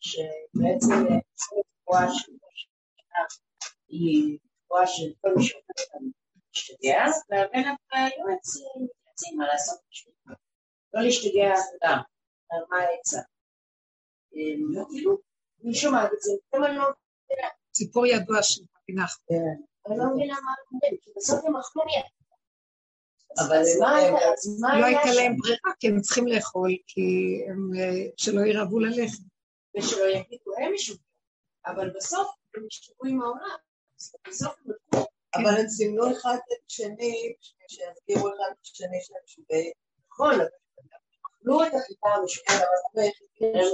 שבעצם נבואה של היא נבואה של כל מי שאומר אותנו להשתגע, והבן היועץ מתייעצים מה לעשות בשביל לא להשתגע אדם, מה העצה. כאילו, אני שומעת את זה, פתאום אני לא מבינה. ציפור ידוע של פינח. אני לא מבינה מה אנחנו אומרים, כי בסוף הם אכלו מיד. אבל מה לא הייתה להם ברירה, כי הם צריכים לאכול, כי הם שלא ירעבו ללכת. ושלא יגידו הם משוגעים. אבל בסוף הם השתגעו עם העולם. בסוף הם לקחו. אבל הם סימנו אחד את שני, שיסגירו אחד את השני שהם משוגעים. נכון, אכלו את החיטה המשוגעת, אבל הם היחידים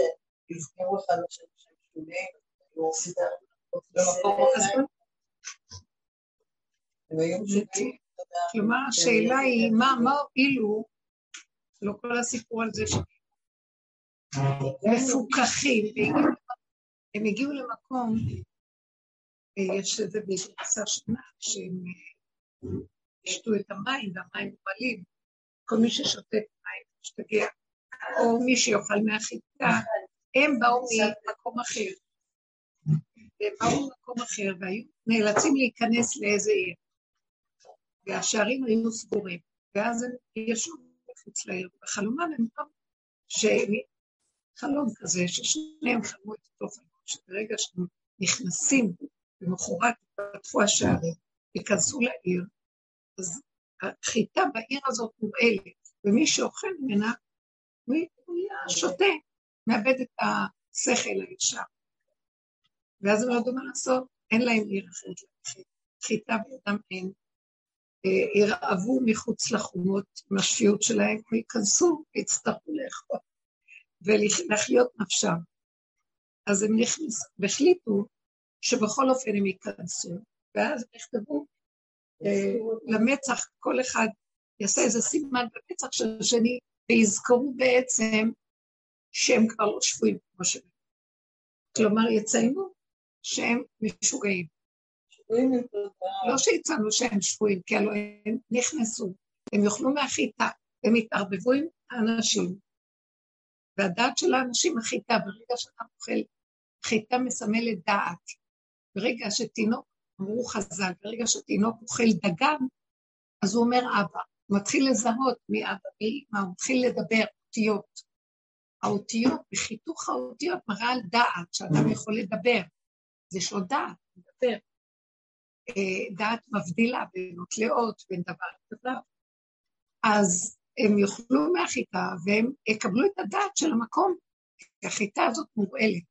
שיזכרו אחד את השני שהם משוגעים, במקום. הם היו משוגעים. כלומר, השאלה היא, מה הועילו, לא כל הסיפור על זה מפוקחים, הם הגיעו למקום, יש איזה בגרסה שנה, שהם ישתו את המים והמים מועלים, כל מי ששותה מים משתגע, או מי שיאכל מהחיטה, הם באו ממקום אחר. הם באו ממקום אחר והיו נאלצים להיכנס לאיזה עיר. והשערים היו סגורים, ואז הם ישבו מחוץ לעיר, בחלומם הם באו, חלום כזה, ששניהם חלמו את אותו חלום, שברגע שהם נכנסים, למחרת פתחו השערים, ייכנסו לעיר, אז החיטה בעיר הזאת מורעלת, ומי שאוכל ממנה, הוא יהיה שותה, מאבד את השכל הישר. ואז הם לא יודעים מה לעשות, אין להם עיר אחרת ללכת. חיטה בידם אין. אה, ירעבו מחוץ לחומות עם השפיות שלהם, וייכנסו ויצטרכו לאכול. ולחיות נפשם. אז הם נכנסו, והחליטו שבכל אופן הם ייכנסו, ואז נכתבו אה, למצח, כל אחד יעשה איזה סימן במצח של השני, ויזכרו בעצם שהם כבר לא שפויים כמו שהם. כלומר, יציינו שהם משוגעים. לא שיצאנו שהם שפויים, כי הלוא הם נכנסו, הם יאכלו מהחיטה, הם יתערבבו עם האנשים, והדעת של האנשים החיטה, ברגע שאתה אוכל, חיטה מסמלת דעת. ברגע שתינוק, אמרו חז"ל, ברגע שתינוק אוכל דגן, אז הוא אומר אבא. הוא מתחיל לזהות מי אמא, הוא מתחיל לדבר אותיות. האותיות, בחיתוך האותיות מראה על דעת, שאדם יכול לדבר. זה לו דעת, לדבר. אה, דעת מבדילה בין אותלאות, בין דבר לדבר. אז הם יאכלו מהחיטה והם יקבלו את הדעת של המקום, כי החיטה הזאת מורעלת.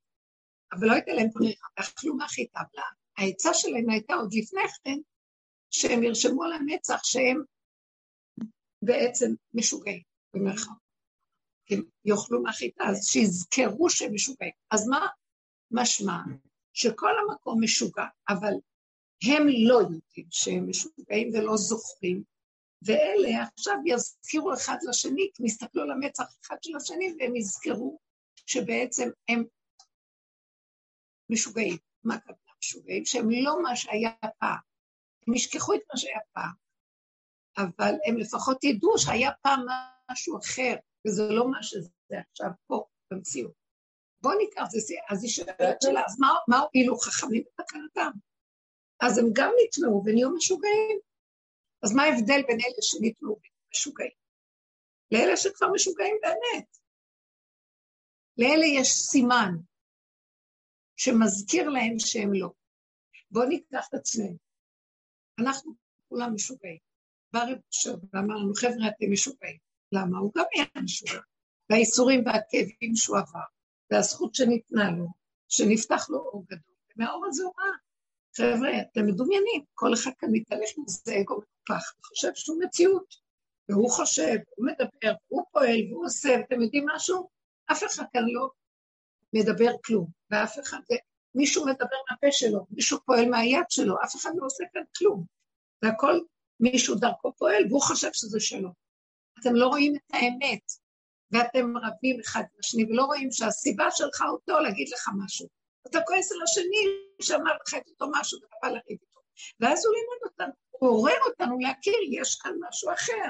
אבל לא הייתה להם ברירה, אכלו מהחיטה. העצה שלהם הייתה עוד לפני כן, שהם ירשמו על המצח שהם בעצם משוגעים, במרחב. הם יאכלו מהחיטה, אז שיזכרו שהם משוגעים. אז מה משמע? שכל המקום משוגע, אבל הם לא יודעים שהם משוגעים ולא זוכרים, ואלה עכשיו יזכירו אחד לשני, כי יסתכלו על המצח אחד של השני, והם יזכרו שבעצם הם משוגעים. מה קרה משוגעים? שהם לא מה שהיה פעם. הם ישכחו את מה שהיה פעם, אבל הם לפחות ידעו שהיה פעם משהו אחר, וזה לא מה שזה עכשיו פה, במציאות. בואו ניקח, זה, אז היא שואלת שלה, אז מה הועילו חכמים בתקנתם? אז הם גם נטמעו ונהיו משוגעים. אז מה ההבדל בין אלה שנתנו משוגעים? לאלה שכבר משוגעים באמת. לאלה יש סימן שמזכיר להם שהם לא. בואו ניקח את עצמנו. אנחנו כולם משוגעים. בא רב אשר ואמר לנו, חבר'ה, אתם משוגעים. למה? הוא גם היה משוגע. והאיסורים והכאבים שהוא עבר, והזכות שניתנה לו, שנפתח לו אור גדול, ומהאור הזה הוא רע. חבר'ה, אתם מדומיינים, כל אחד כאן מתהלך עם זה אגו מנופח, וחושב שהוא מציאות. והוא חושב, הוא מדבר, הוא פועל, והוא עושה, ואתם יודעים משהו? אף אחד כאן לא מדבר כלום, ואף אחד, מישהו מדבר מהפה שלו, מישהו פועל מהיד שלו, אף אחד לא עושה כאן כלום. והכל מישהו דרכו פועל, והוא חושב שזה שלו. אתם לא רואים את האמת, ואתם רבים אחד עם השני, ולא רואים שהסיבה שלך אותו להגיד לך משהו. אתה כועס על השני שאמר לך את אותו משהו ואתה בא לריב איתו. ואז הוא לימד אותנו, הוא עורר אותנו להכיר, יש כאן משהו אחר.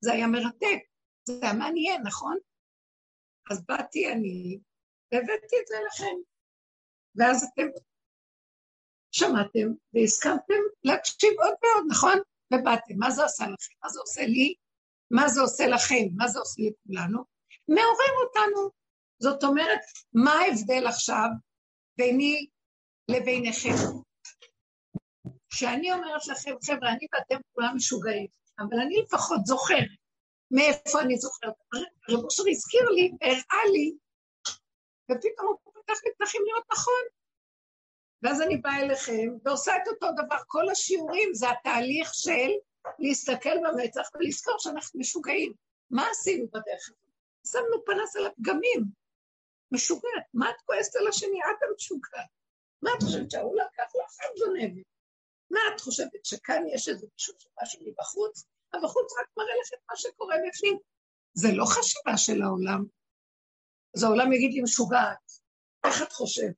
זה היה מרתק, זה היה מעניין, נכון? אז באתי אני, והבאתי את זה לכם. ואז אתם שמעתם והסכמתם להקשיב עוד ועוד, נכון? ובאתם, מה זה עשה לכם? מה זה עושה לי? מה זה עושה לכם? מה זה עושה לכולנו? מעורר אותנו. זאת אומרת, מה ההבדל עכשיו ביני לביניכם? שאני אומרת לכם, חבר'ה, אני ואתם כולם משוגעים, אבל אני לפחות זוכרת. מאיפה אני זוכרת? רב אושר הזכיר לי, הראה לי, ופתאום הוא פתח לי פתחים להיות נכון. ואז אני באה אליכם ועושה את אותו דבר. כל השיעורים זה התהליך של להסתכל במצח ולזכור שאנחנו משוגעים. מה עשינו בדרך הזאת? שמנו פנס על הפגמים. משוגעת. מה את כועסת על השני? את המשוגעת. מה את חושבת שההוא לקח לך? את גונבת. מה את חושבת שכאן יש איזה מישהו שמשהו מבחוץ? הבחוץ רק מראה לך את מה שקורה בפנים. זה לא חשיבה של העולם. אז העולם יגיד לי משוגעת. איך את חושבת?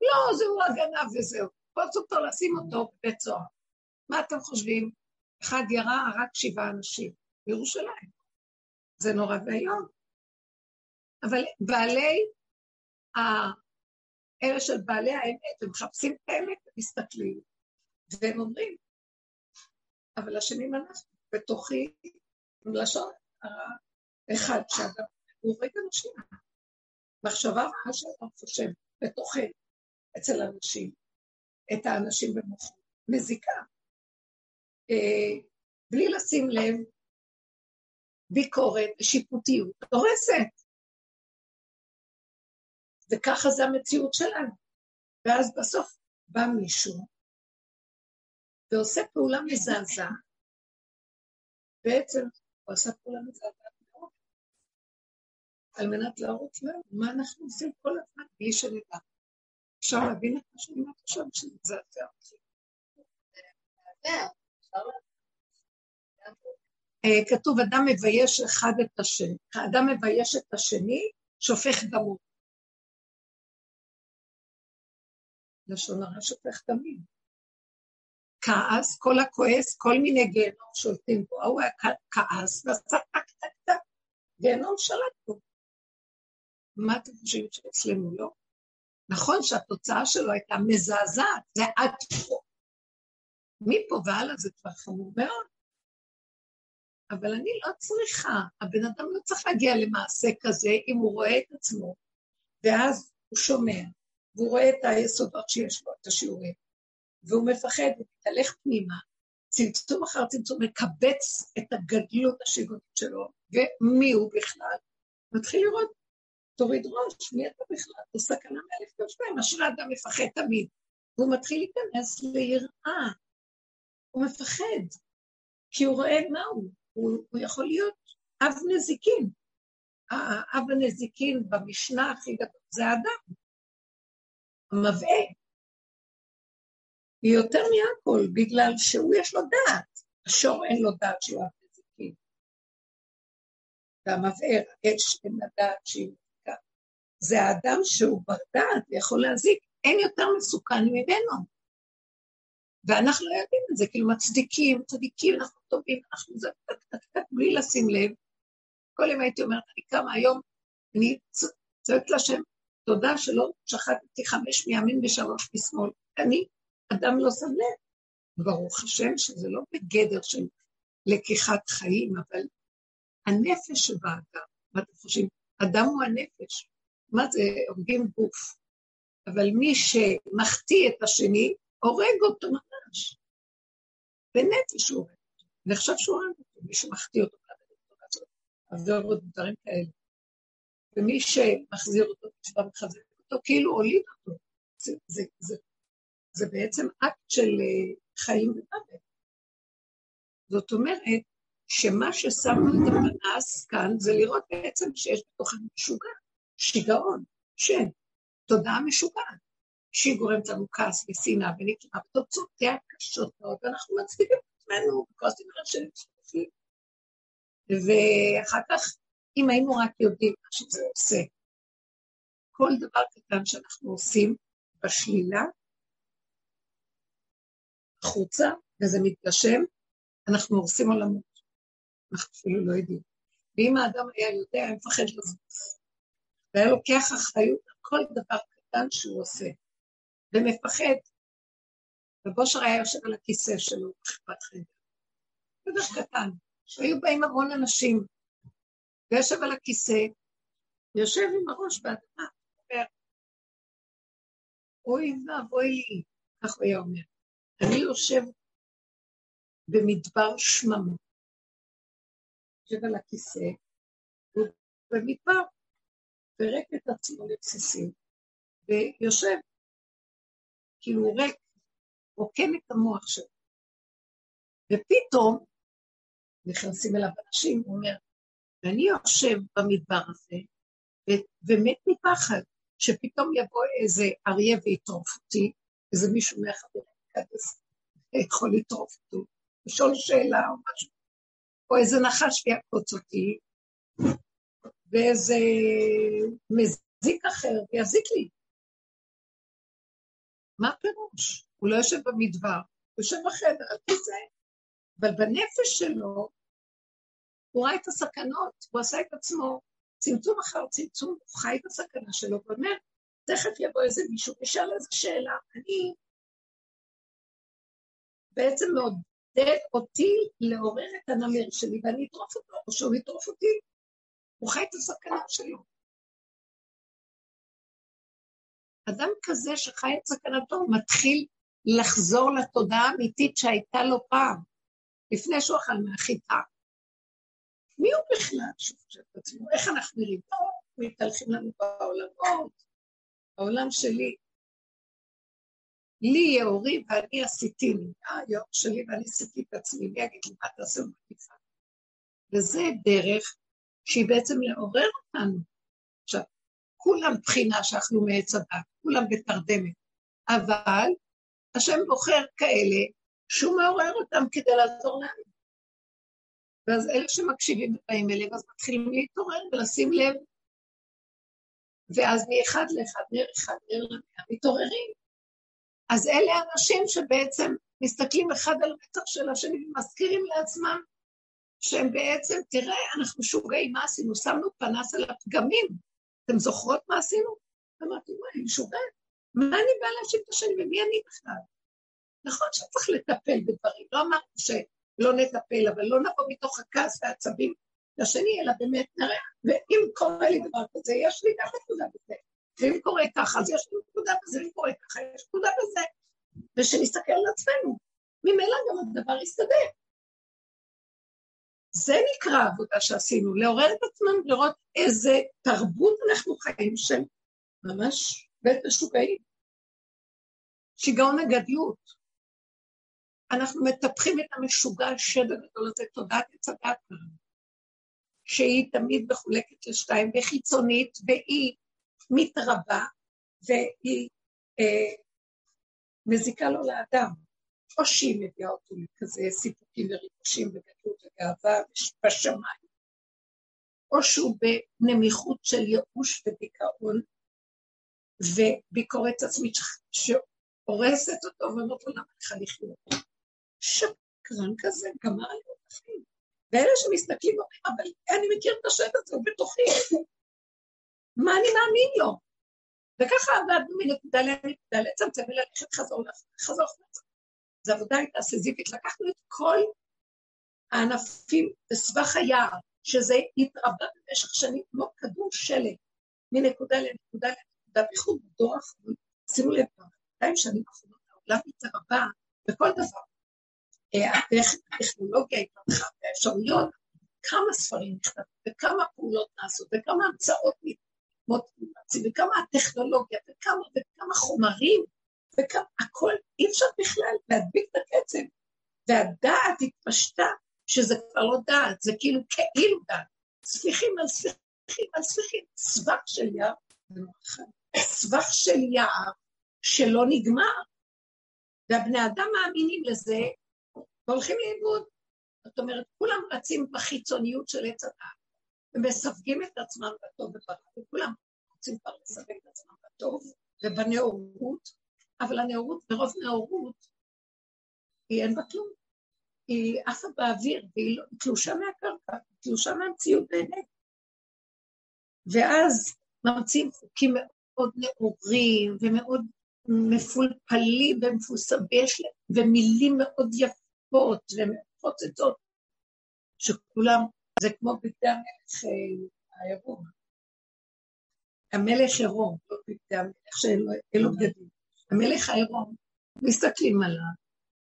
לא, זהו הגנב וזהו. תפוס אותו, לשים אותו בבית סוהר. מה אתם חושבים? אחד ירה, רק שבעה אנשים בירושלים. זה נורא ואיום. אבל בעלי, אלה של בעלי האמת, הם מחפשים את האמת ומסתכלים, והם אומרים, אבל השני מנס בתוכי, עם לשון הרע, אחד שאדם, הוא רגע אנשים. מחשבה רעה שאתה חושב בתוכנו. אצל אנשים, את האנשים במוחו, מזיקה. אה, בלי לשים לב, ביקורת שיפוטיות דורסת. וככה זה המציאות שלנו. ואז בסוף בא מישהו ועושה פעולה מזעזעת, בעצם הוא עשה פעולה מזעזעת מאוד, על מנת להראות לנו מה אנחנו עושים כל הזמן בלי שנדע. אפשר להבין את מה שאני אומרת עכשיו, שזה מזעזע אותי. אה, כתוב, אדם מבייש אחד את השני. האדם מבייש את השני, שופך דמו. לשון הרע שופך דמים. כעס, כל הכועס, כל מיני גיהנום שולטים בו. ההוא היה כעס ועשה טק טק טק, גיהנום שלט בו. מה אתם חושבים שאצלנו לא? נכון שהתוצאה שלו הייתה מזעזעת, זה עד פה. מפה והלאה זה כבר חמור מאוד. אבל אני לא צריכה, הבן אדם לא צריך להגיע למעשה כזה אם הוא רואה את עצמו, ואז הוא שומע, והוא רואה את היסודות שיש לו, את השיעורים, והוא מפחד, הוא מתהלך פנימה, צמצום אחר צמצום, מקבץ את הגדלות השיגונית שלו, ומי הוא בכלל, מתחיל לראות תוריד ראש, מי אתה בכלל? זו סכנה מאלף כ"ב, אשר האדם מפחד תמיד. והוא מתחיל להיכנס ליראה. הוא מפחד, כי הוא רואה מה הוא. הוא, הוא יכול להיות אב נזיקין. האב הנזיקין במשנה הכי גדול זה האדם. המבעה. היא יותר מהכל, בגלל שהוא יש לו דעת. השור אין לו דעת שהוא אב נזיקין. והמבער, האש אין לה דעת שהיא זה האדם שהוא בר דעת ויכול להזיק, אין יותר מסוכן ממנו. ואנחנו לא יודעים את זה, כאילו מצדיקים, צדיקים, אנחנו טובים, אנחנו זה, בלי לשים לב. כל יום הייתי אומרת, אני קמה היום, אני צועקת לשם, תודה שלא שחטתי חמש מימין ושלוש משמאל. אני אדם לא שם. ברוך השם שזה לא בגדר של לקיחת חיים, אבל הנפש שבאדם, מה אתם חושבים? אדם הוא הנפש. מה זה, הורגים גוף. אבל מי שמחטיא את השני, הורג אותו ממש. בנפש הוא הורג אותו. נחשב שהוא הורג אותו, מי שמחטיא אותו עבירות ודברים כאלה. ומי שמחזיר אותו, כבר מחזיר אותו, כאילו הוליד אותו. זה, זה, זה, זה בעצם אקט של אה, חיים ומוות. זאת אומרת, שמה ששמנו את הפנס כאן זה לראות בעצם שיש בתוכנו משוגע. שיגעון, שם. תודעה משוגעת, שהיא גורמת לנו כעס ושנאה ונקרא, ותוצאותיה קשות מאוד, ואנחנו מצדיקים את עצמנו, וכועסים על השם שלנו. ואחר כך, אם היינו רק יודעים מה שזה עושה, כל דבר קטן שאנחנו עושים בשלילה, החוצה, וזה מתגשם, אנחנו הורסים עולמות. אנחנו אפילו לא יודעים. ואם האדם היה יודע, היה מפחד לזוז. והיה לוקח אחריות על כל דבר קטן שהוא עושה, ומפחד. ובושר היה יושב על הכיסא שלו בכיפת חדר. דבר קטן, שהיו באים המון אנשים, ויושב על הכיסא, ויושב עם הראש באדמה, אומר, אוי ואבוי לי, כך הוא היה אומר. אני יושב במדבר שממה, יושב על הכיסא, הוא במדבר, פירק את עצמו לבסיסים, ויושב, כאילו ריק, רוקן את המוח שלו. ופתאום נכנסים אליו אנשים, הוא אומר, ואני יושב במדבר הזה, ומת מפחד, שפתאום יבוא איזה אריה ויטרוף אותי, איזה מישהו מהחברים כזה יכול לטרוף אותו, לשאול שאלה או משהו, או איזה נחש ויעקוץ אותי, ואיזה מזיק אחר ויזיק לי. מה הפירוש? הוא לא יושב במדבר, הוא יושב בחדר, על כיסא, אבל בנפש שלו הוא ראה את הסכנות, הוא עשה את עצמו צמצום אחר צמצום, הוא חי את הסכנה שלו, ואומר, תכף יבוא איזה מישהו וישאל איזה שאלה, אני בעצם מעודד אותי לעורר את הנמר שלי ואני אטרוף אותו, או שהוא יטרוף אותי. הוא חי את הסכנה שלו. אדם כזה שחי את סכנתו מתחיל לחזור לתודעה האמיתית שהייתה לו פעם, לפני שהוא אכל מהחיטה. מי הוא בכלל שחושב את עצמו? איך אנחנו נראים? פה מתהלכים לנו בעולמות, העולם שלי. לי יהיה אורי ואני עשיתיני. אה, יום שלי ואני עשיתי את עצמי, מי יגיד לי מה תעשה במקיפה? וזה דרך שהיא בעצם לעורר אותנו. עכשיו, כולם בחינה שאכלו מעץ הדת, כולם בתרדמת, אבל השם בוחר כאלה שהוא מעורר אותם כדי לעזור לנו. ואז אלה שמקשיבים ובאים אליהם, אז מתחילים להתעורר ולשים לב. ואז מאחד לאחד, נר אחד, נר למאה, מתעוררים. אז אלה אנשים שבעצם מסתכלים אחד על רצח של השני ומזכירים לעצמם שהם בעצם, תראה, אנחנו משוגעים, מה עשינו? שמנו פנס על הפגמים. אתם זוכרות מה עשינו? אמרתי, וואי, אני משוגעת. מה אני באה להשיב את השני ומי אני בכלל? נכון שצריך לטפל בדברים, לא אמרתי שלא נטפל, אבל לא נבוא מתוך הכעס והעצבים לשני, אלא באמת נראה, ואם קורה לי דבר כזה, יש לי גם נקודה בזה. ואם קורה ככה, אז יש לי נקודה בזה, ואם קורה ככה, יש נקודה בזה. ושנסתכל על עצמנו. ממילא גם הדבר יסתדר. זה נקרא העבודה שעשינו, לעורר את עצמנו, לראות איזה תרבות אנחנו חיים של ממש בית משוגעים. שיגעון הגדלות. אנחנו מטפחים את המשוגע השד הגדול הזה, תודעת עץ שהיא תמיד מחולקת לשתיים, וחיצונית, והיא מתרבה, והיא אה, מזיקה לו לאדם. או שהיא מביאה אותו לכזה סיפוקים וריגושים וגדלות וגאווה בשמיים, או שהוא בנמיכות של ייאוש ודיכאון וביקורת עצמית שהורסת אותו ואומרת לו למה לך לחיות. שקרן כזה, גמר לי החיים. ואלה שמסתכלים ואומרים, אבל אני מכיר את השד הזה, הוא בתוכי. מה אני מאמין לו? וככה עבדנו מנקודה לנקודה, לצמצם וללכת חזור חזור חזור. זו עבודה הייתה סזיפית. לקחנו את כל הענפים בסבך היער, שזה התרבה במשך שנים כמו כדור שלג, מנקודה לנקודה לנקודה, בייחוד בדור האחרון. שימו לב, באלפיים שנים האחרונות העולם התרבה בכל דבר. אה, הטכנולוגיה התפתחה והאפשרויות, כמה ספרים נכתבו, וכמה פעולות נעשות, וכמה המצאות מוצאים, וכמה הטכנולוגיה, וכמה וכמה חומרים והכל, אי אפשר בכלל להדביק את הקצב. והדעת התפשטה, שזה כבר לא דעת, זה כאילו כאילו דעת. ספיחים על ספיחים על ספיחים, סבך של ים, סבך של יער שלא נגמר, והבני אדם מאמינים לזה והולכים לאיבוד. זאת אומרת, כולם רצים בחיצוניות של עץ הדעת, ומסווגים את עצמם בטוב וברע, וכולם רוצים כבר לסווג את עצמם בטוב ובנאורות, אבל הנאורות, ברוב נאורות, היא אין בה כלום. היא עפה באוויר, והיא לא, תלושה מהקרקע, תלושה מהמציאות באמת. ואז ממציאים חוקים מאוד נאורים ומאוד מפולפלים ומפוסבים, ומילים מאוד יפות ומפוצצות, שכולם, זה כמו בגדי המלך העירום. המלך עירום, לא בגדי המלך שאלו בגדים. המלך העירום, מסתכלים עליו,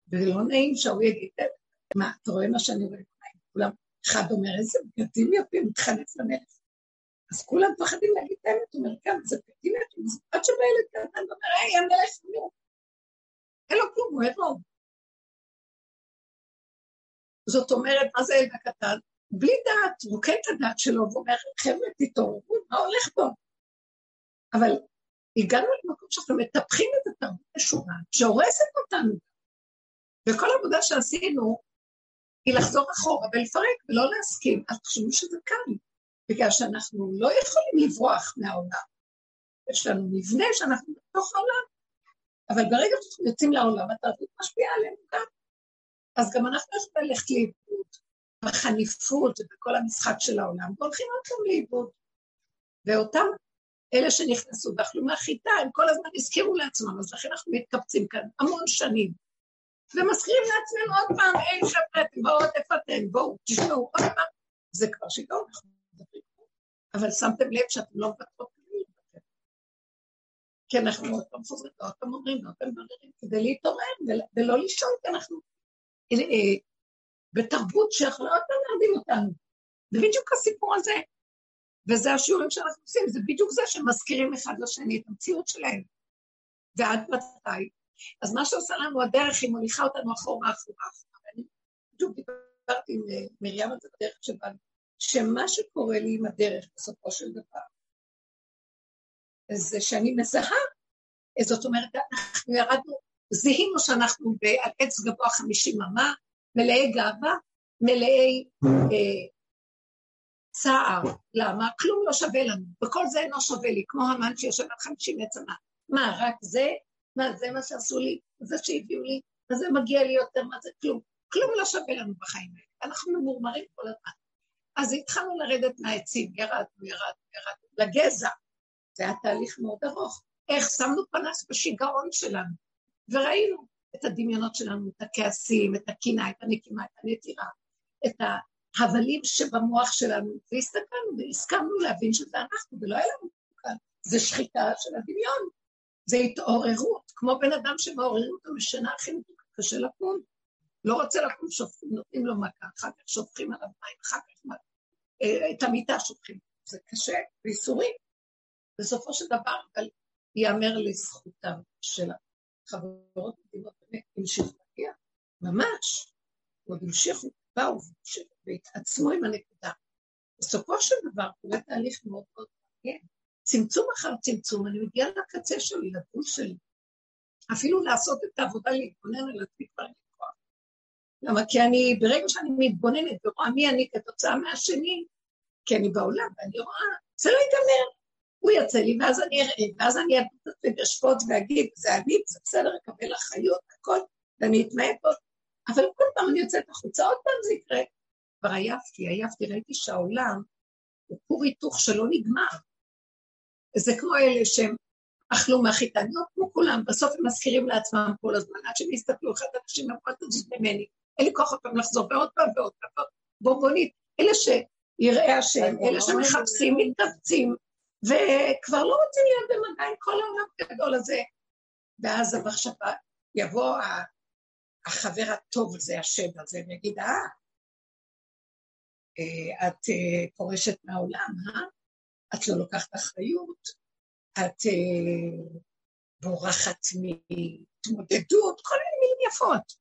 ולא נעים שהוא יגיד, מה, אתה רואה מה שאני רואה? כולם, אחד אומר, איזה בגדים יפים, מתחנף למלך. אז כולם מפחדים להגיד את האמת, הוא אומר, כן, זה בגדים יפים, עד שבא ילד קטן ואומר, היי, המלך, נו. אין לו כלום, הוא עירום. זאת אומרת, מה זה ילד הקטן? בלי דעת, רוקד את הדעת שלו ואומר, חבר'ה, תתעוררו, מה הולך פה? אבל הגענו למקום שאנחנו מטפחים את התרבות השורה, שהורסת אותנו. וכל העבודה שעשינו היא לחזור אחורה ולפרק ולא להסכים. אז תחשבו שזה קל, בגלל שאנחנו לא יכולים לברוח מהעולם. יש לנו מבנה שאנחנו בתוך העולם, אבל ברגע שאנחנו יוצאים לעולם, התרבות משפיעה עלינו גם. אז גם אנחנו יכולים ללכת לאיבוד בחניפות ובכל המשחק של העולם, והולכים עוד פעם לאיבוד. ואותם אלה שנכנסו ואכלו מהחיטה, הם כל הזמן הזכירו לעצמם, אז לכן אנחנו מתקבצים כאן המון שנים. ומזכירים לעצמנו עוד פעם, אין חבר'ה, באות, איפה אתם? בואו, תשמעו עוד פעם. זה כבר שיגעון, אנחנו מדברים. אבל שמתם לב שאתם לא מוותרות כי אנחנו עוד פעם חוזרים, ועוד פעם אומרים, ועוד פעם מבררים, כדי להתעורר ולא לישון, כי אנחנו בתרבות שיכולה עוד פעם להרדים אותנו. זה בדיוק הסיפור הזה. וזה השיעורים שאנחנו עושים, זה בדיוק זה שמזכירים אחד לשני את המציאות שלהם. ועד מתי? אז מה שעושה לנו הדרך, היא מוליכה אותנו אחורה, אחורה, אחורה. אני בדיוק דיברתי עם אה, מרים על זה בדרך שבאנו, שמה שקורה לי עם הדרך בסופו של דבר, זה שאני מזהה, זאת אומרת, אנחנו ירדנו, זיהינו שאנחנו על עץ גבוה חמישים אמה, מלאי גאווה, מלאי אה, צער. למה? כלום לא שווה לנו, וכל זה אינו שווה לי, כמו המן שיושב על חמישים עץ אמה. מה, רק זה? מה, זה מה שעשו לי? זה שהביאו לי? מה זה מגיע לי יותר? מה זה כלום? כלום לא שווה לנו בחיים האלה. אנחנו ממורמרים כל הזמן. אז התחלנו לרדת מהעצים, ירדנו, ירדנו, ירדנו, לגזע. זה היה תהליך מאוד ארוך. איך שמנו פנס בשיגעון שלנו, וראינו את הדמיונות שלנו, את הכעסים, את הקינה, את הנקימה, את הנטירה, את ההבלים שבמוח שלנו, והסתכלנו והסכמנו להבין שזה אנחנו, ולא היה לנו כאן. זה שחיטה של הדמיון, זה התעוררות, כמו בן אדם שמעוררים אותו משנה הכי קשה לקום. לא רוצה לקום, שופכים, נותנים לו מכה, אחר כך שופכים עליו מים, אחר כך אה, את המיטה שופכים. זה קשה, ואיסורים. בסופו של דבר, אבל ייאמר לזכותם של החברות מדהימות, באמת, המשיכו להגיע, ממש, עוד המשיכו, באו והתעצמו עם הנקודה. בסופו של דבר קורה תהליך מאוד מאוד מעניין. צמצום אחר צמצום, אני מגיעה לקצה שלי, לגוף שלי. אפילו לעשות את העבודה, להתבונן על עצמי כבר אין כוח. למה? כי אני, ברגע שאני מתבוננת ורואה מי אני כתוצאה מהשני, כי אני בעולם ואני רואה, זה לא ייגמר. הוא יוצא לי, ואז אני אראה, ואז אני אשפוט ואגיד, זה אני, זה בסדר, אקבל אחריות, הכל, ואני אתמעט בו. אבל כל פעם אני יוצאת החוצה, עוד פעם זה יקרה. כבר עייפתי, עייפתי, ראיתי שהעולם הוא כור היתוך שלא נגמר. זה כמו אלה שהם אכלו מהחיטה, לא כמו כולם, בסוף הם מזכירים לעצמם כל הזמן, עד שהם יסתכלו, אחד האנשים אמרו, תזוז ממני, אין לי כוח עוד פעם לחזור, ועוד פעם ועוד פעם, בובונית, אלה שיראי השם, אלה שמחפשים, מתכווצים, וכבר לא רוצים להיות במגע עם כל העולם הגדול הזה. ואז המחשבה, יבוא החבר הטוב הזה, השם הזה, ויגיד, אה, אה את אה, פורשת מהעולם, אה? את לא לוקחת אחריות, את אה, בורחת מהתמודדות, כל מיני מילים יפות.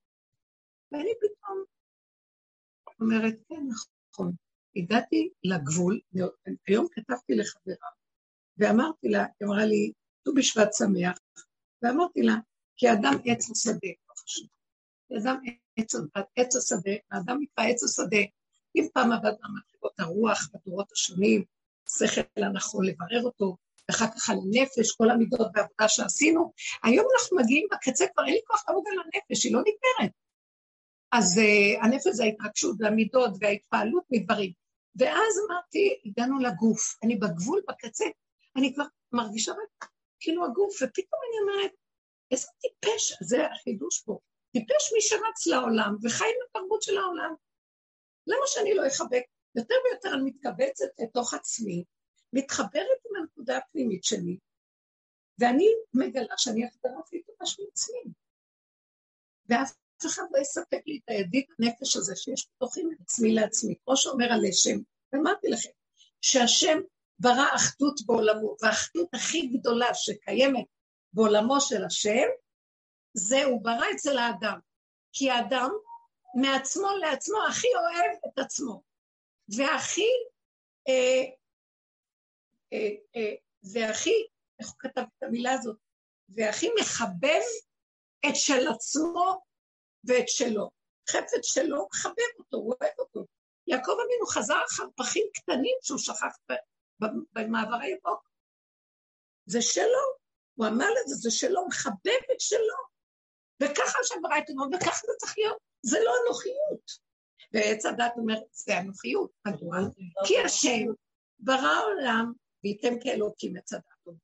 ואני פתאום אומרת, כן, נכון, הגעתי לגבול, היום כתבתי לחברה, ואמרתי לה, היא אמרה לי, ט"ו בשבט שמח, ואמרתי לה, כי אדם עץ השדה, לא חשוב. אדם עץ, עץ השדה, האדם נקרא עץ השדה. אם פעם עבדנו על מדרגות הרוח בדורות השונים, שכל הנכון לברר אותו, ואחר כך על הנפש, כל המידות והעבודה שעשינו, היום אנחנו מגיעים בקצה, כבר אין לי כוח לעבוד על הנפש, היא לא נגמרת. אז uh, הנפש זה ההתרגשות והמידות וההתפעלות מדברים. ואז אמרתי, הגענו לגוף, אני בגבול, בקצה, אני כבר מרגישה רק כאילו הגוף, ופתאום אני אומרת, איזה טיפש, זה החידוש פה, טיפש מי שרץ לעולם וחי עם התרבות של העולם. למה שאני לא אחבק? יותר ויותר אני מתכווצת לתוך עצמי, מתחברת עם הנקודה הפנימית שלי, ואני מגלה שאני החברה הכי טובה של. ואף אחד לא יספק לי את הידיד הנפש הזה שיש בתוכי מעצמי לעצמי. כמו שאומר הלשם, ואמרתי לכם, שהשם ברא אחדות בעולמו, והאחדות הכי גדולה שקיימת בעולמו של השם, זה הוא ברא אצל האדם. כי האדם מעצמו לעצמו הכי אוהב את עצמו, והכי, אה, אה, אה, והכי, איך הוא כתב את המילה הזאת? והכי מחבב את של עצמו ואת שלו. חפץ שלו, מחבב אותו, הוא אוהב אותו. יעקב אבינו חזר אחר פחים קטנים שהוא שכח במעבר הירוק. זה שלו, הוא אמר לזה, זה שלו, מחבב את שלו. וככה השם ברא את וככה זה צריך להיות. זה לא אנוכיות. ועץ הדת אומר, זה אנוכיות. מדוע? כי השם ברא עולם, וייתם כאלוקים עץ הדת אומר.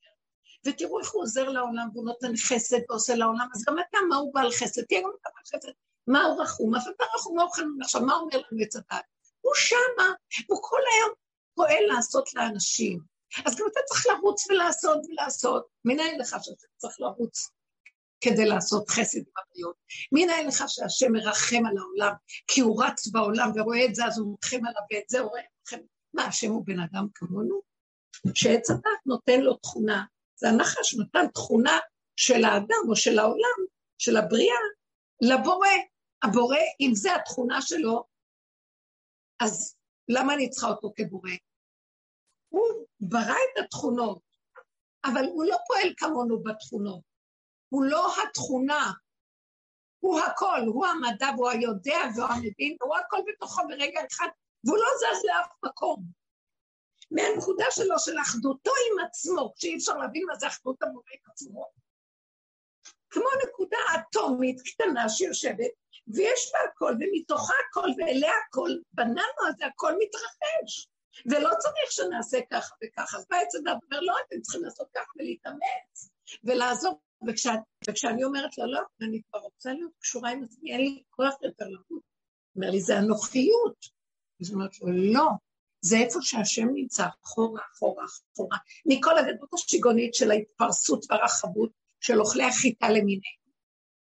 ותראו איך הוא עוזר לעולם, והוא נותן חסד ועושה לעולם, אז גם אתה, מה הוא בעל חסד? תהיה גם אתה בעל חסד. מה הוא רחום? אף אתה רחום, מה הוא חנון? עכשיו, מה אומר לנו עץ הדת? הוא שמה, הוא כל היום פועל לעשות לאנשים. אז גם אתה צריך לרוץ ולעשות ולעשות. מנהל לך שאתה צריך לרוץ כדי לעשות חסד עם הבריות. מנהל לך שהשם מרחם על העולם, כי הוא רץ בעולם ורואה את זה, אז הוא מרחם עליו, ואת זה הוא רואה לכם. מה, השם הוא בן אדם כמונו? שעץ הדת נותן לו תכונה, זה הנחש נתן תכונה של האדם או של העולם, של הבריאה, לבורא. הבורא, אם זה התכונה שלו, אז למה אני צריכה אותו כבורא? הוא ברא את התכונות, אבל הוא לא פועל כמונו בתכונות. הוא לא התכונה, הוא הכל, הוא המדע והוא היודע והוא המבין, והוא הכל בתוכו ברגע אחד, והוא לא זז לאף מקום. מהנקודה שלו, של אחדותו עם עצמו, שאי אפשר להבין מה זה אחדות המורה עם עצמו, כמו נקודה אטומית קטנה שיושבת, ויש בה הכל, ומתוכה הכל, ואליה הכל, בננו הזה הכל מתרחש. ולא צריך שנעשה ככה וככה. אז בא עץ הדת אומר, לא, אתם צריכים לעשות ככה ולהתאמץ, ולעזור. וכשה, וכשאני אומרת לו, לא, אני כבר רוצה להיות קשורה עם עצמי, אין לי כוח יותר למות. אומר לי, זה אנוכיות. אז אומרת לו, לא, זה איפה שהשם נמצא, אחורה, אחורה, אחורה. מכל הגדות השיגונית של ההתפרסות והרחבות של אוכלי החיטה למיניהם,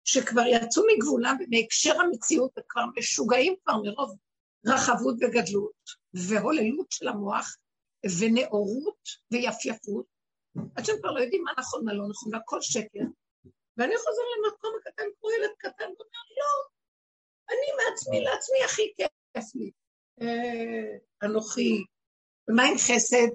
שכבר יצאו מגבולם ומהקשר המציאות וכבר משוגעים כבר מרוב רחבות וגדלות והוללות של המוח ונאורות ויפייפות, עד שהם כבר לא יודעים מה נכון, מה לא נכון, והכל שקר. ואני חוזר למקום הקטן כמו ילד קטן ואומר, לא, אני מעצמי לעצמי הכי כיף לי. אה, אנוכי, ומה עם חסד?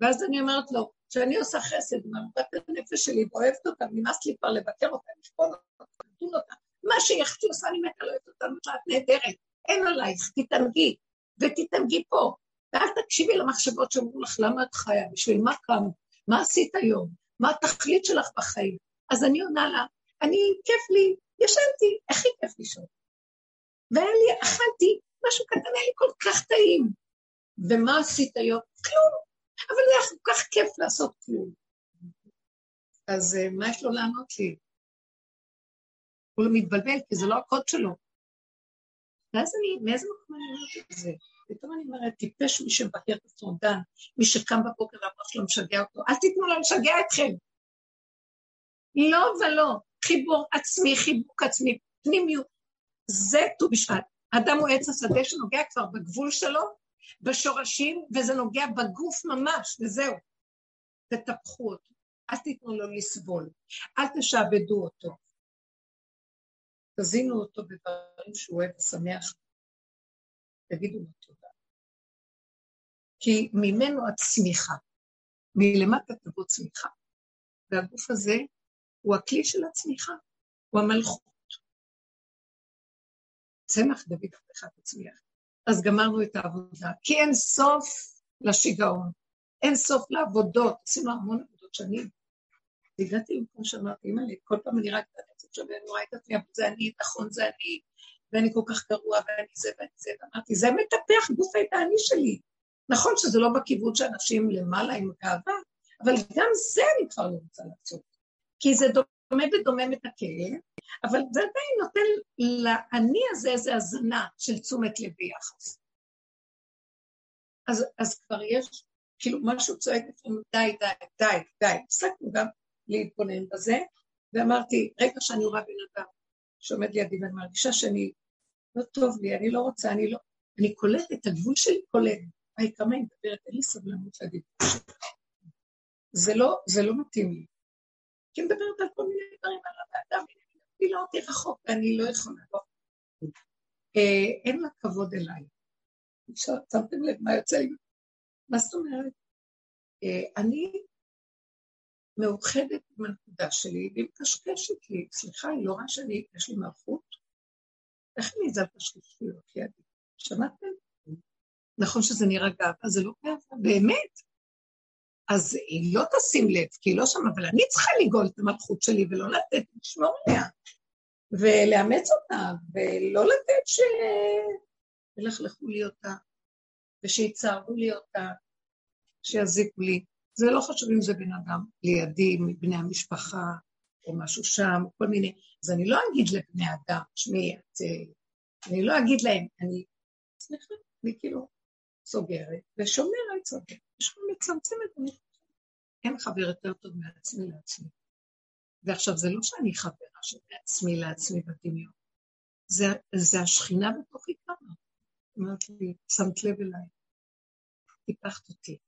ואז אני אומרת לו, כשאני עושה חסד עם עבודת הנפש שלי ואוהבת אותה, נמאס לי כבר לבקר אותה, לשפון אותה, לדון אותה, מה שיחצי עושה אני מתה לא אוהבת אותה, את נהדרת, אין עלייך, תתענגי, ותתענגי פה, ואל תקשיבי למחשבות שאומרו לך, למה את חיה, בשביל מה קם, מה עשית היום, מה התכלית שלך בחיים. אז אני עונה לה, אני, כיף לי, ישנתי, הכי כיף לישון. והיה לי, אכלתי, משהו קטן, היה לי כל כך טעים. ומה עשית היום? כלום. אבל זה היה כל כך כיף לעשות כלום. אז אה, מה יש לו לענות לי? הוא לא מתבלבל, כי זה לא הקוד שלו. ואז אני, מאיזה מקום אני אומרת את זה? פתאום אני אומרת, טיפש מי שמבקר את עצמו, דן, מי שקם בבוקר והמוח שלו משגע אותו, אל תיתנו לו לשגע אתכם. לא ולא, חיבור עצמי, חיבוק עצמי, פנימיות, זה ט"ו בשבט. אדם הוא עץ השדה שנוגע כבר בגבול שלו, בשורשים, וזה נוגע בגוף ממש, וזהו. תטפחו אותו, אל תיתנו לו לסבול, אל תשעבדו אותו. תזינו אותו בדברים שהוא אוהב ושמח, תגידו לו תודה. כי ממנו הצמיחה, מלמטה תבוא צמיחה. והגוף הזה הוא הכלי של הצמיחה, הוא המלכות. צמח דוד עבדך תצמיח. אז גמרנו את העבודה, כי אין סוף לשיגעון, אין סוף לעבודות, עשינו המון עבודות שנים. והגעתי למקום שאמרתי, אימא לי, כל פעם אני רק קצת שווה, אני רואה את עצמי, אבל זה אני, נכון, זה אני, ואני כל כך גרוע, ואני זה ואני זה, ואמרתי, זה מטפח גוף את האני שלי. נכון שזה לא בכיוון שאנשים למעלה עם גאווה, אבל גם זה אני כבר לא רוצה לעשות. כי זה דומה את הכאב, אבל זה עדיין נותן לאני הזה איזו הזנה של תשומת לב ביחס. אז, אז כבר יש, כאילו משהו צועק לפעמים, די, די, די, די. הפסקנו גם להתבונן בזה, ואמרתי, רגע שאני רואה בן אדם שעומד לידי ואני מרגישה שאני, לא טוב לי, אני לא רוצה, אני לא, אני קולטת, הגבול שלי קולט. היי, כמה היא מדברת, אין לי סבלנות לדיבור. זה לא, זה לא מתאים לי. כי מדברת על כל מיני דברים על והיא לא אותי רחוק, ואני לא יכולה, לא. אה, אין לה כבוד אליי. שמתם לב מה יוצא לי? מה זאת אומרת? אה, אני מאוחדת עם הנקודה שלי, והיא מקשקשת לי. סליחה, היא לא רואה שאני, יש לי מערכות? איך אני אזל קשקשיות לידי? שמעתם? נכון שזה נראה גאווה, זה לא גאווה, באמת. אז היא לא תשים לב, כי היא לא שם, אבל אני צריכה לגאול את המלכות שלי ולא לתת, לשמור עליה, ולאמץ אותה, ולא לתת שילכלכו לי אותה, ושיצערו לי אותה, שיזיקו לי. זה לא חשוב אם זה בן אדם לידי, מבני המשפחה, או משהו שם, כל מיני. אז אני לא אגיד לבני אדם, שמי, את... אני לא אגיד להם, אני... סליחה, אני כאילו סוגרת ושומרת, סוגרת. פשוט מצמצמת, אני חושבת. אין חבר יותר טוב מעצמי לעצמי. ועכשיו, זה לא שאני חברה של עצמי לעצמי בדמיון, זה, זה השכינה בתוכי כמה. אמרת לי, שמת לב אליי, טיפחת אותי,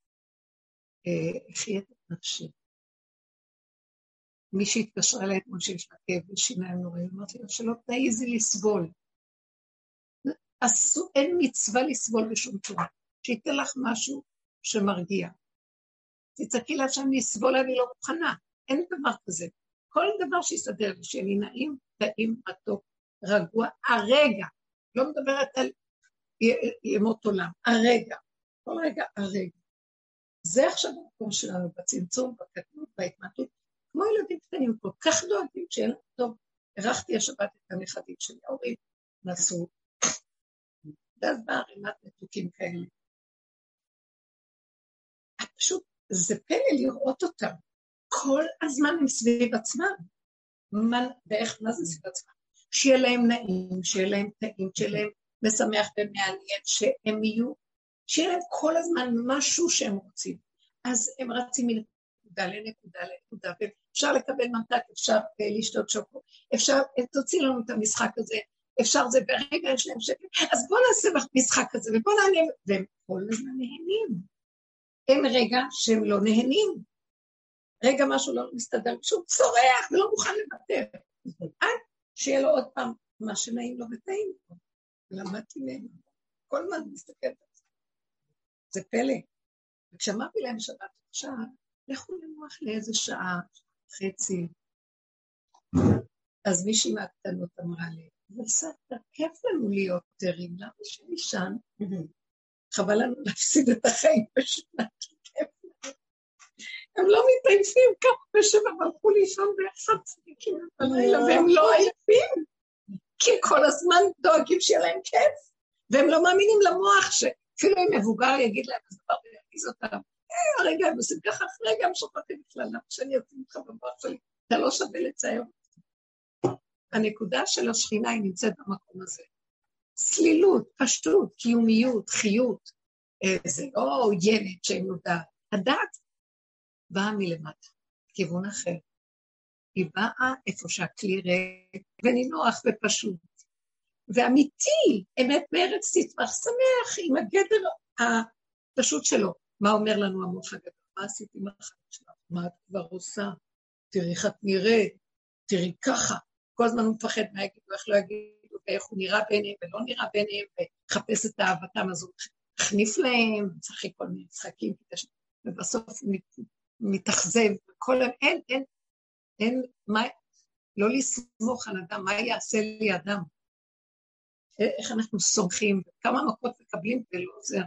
אה, חיית את נפשי. מי שהתקשרה אליי אתמול שיש לה כאב ושיניים נוראים, אמרתי לה שלא תעיזי לסבול. אין מצווה לסבול בשום צורה. שייתן לך משהו שמרגיע. תצעקי לה שאני אסבול, אני לא מוכנה. אין דבר כזה. כל דבר שיסדר לי, שיהיה לי נעים, טעים, מתוק, רגוע, הרגע. לא מדברת על ימות עולם, הרגע. כל רגע, הרגע. זה עכשיו המקום שלנו בצמצום, בקטנות, בהתמעטות. כמו ילדים קטנים, כל כך דואגים שיהיה להם טוב. אירחתי השבת את הנכדים שלי, ההורים נסעו, ואז באה ערימת מתוקים כאלה. פשוט, זה פלא לראות אותם. כל הזמן הם סביב עצמם. מה, ואיך, מה זה סביב עצמם? שיהיה להם נעים, שיהיה להם טעים, שיהיה להם משמח ומעניין, שהם יהיו, שיהיה להם כל הזמן משהו שהם רוצים. אז הם רצים מנקודה לנקודה לנקודה, ואפשר לקבל ממתק, אפשר אה, לשתות שוקו, אפשר, אה, תוציא לנו את המשחק הזה, אפשר זה, ברגע יש להם שקט, אז בואו נעשה משחק כזה, ובואו נענה, והם כל הזמן נהנים. אין רגע שהם לא נהנים. רגע משהו לא מסתדר, שהוא צורח ולא מוכן לוותר. עד שיהיה לו עוד פעם מה שנעים לו וטעים לו. למדתי מהם. כל הזמן מסתכלת על זה. זה פלא. וכשאמרתי להם שבת עכשיו, לכו לנוח לאיזה שעה, חצי. אז מישהי מהקטנות אמרה לי, סבתא, כיף לנו להיות ערים, למה שנישן? חבל לנו להפסיד את החיים בשנה, הם לא מתעייפים ככה בשבע, והלכו לישון באחד צדיקים בלילה, והם לא עייפים, כי כל הזמן דואגים שיהיה להם כיף, והם לא מאמינים למוח שאפילו אם מבוגר יגיד להם איזה דבר וירגיז אותם, אה, הרגע הם עושים ככה, אחרי רגע הם בכלל, למה שאני אשים אותך במוח שלי? אתה לא שווה לצייר הנקודה של השכינה היא נמצאת במקום הזה. צלילות, פשטות, קיומיות, חיות. אה, זה לא ילד שאין לו דעת. הדעת באה מלמטה, כיוון אחר. היא באה איפה שהכלי ריק ונינוח ופשוט. ואמיתי, אמת בארץ תצמח שמח עם הגדר הפשוט שלו. מה אומר לנו המוח הגדול? מה עשית עם החיים שלך? מה את כבר עושה? תראי איך את נראית, תראי ככה. כל הזמן הוא מפחד מה יגידו, איך לא יגידו, ואיך הוא נראה ביניהם ולא נראה ביניהם, וחפש את אהבתם, אז הוא החניף להם, משחק כל מיני משחקים, ובסוף הוא מתאכזב, כל היום, אין, אין, אין, מה, לא לסמוך על אדם, מה יעשה לי אדם? איך אנחנו סומכים, כמה מכות מקבלים ולא עוזר.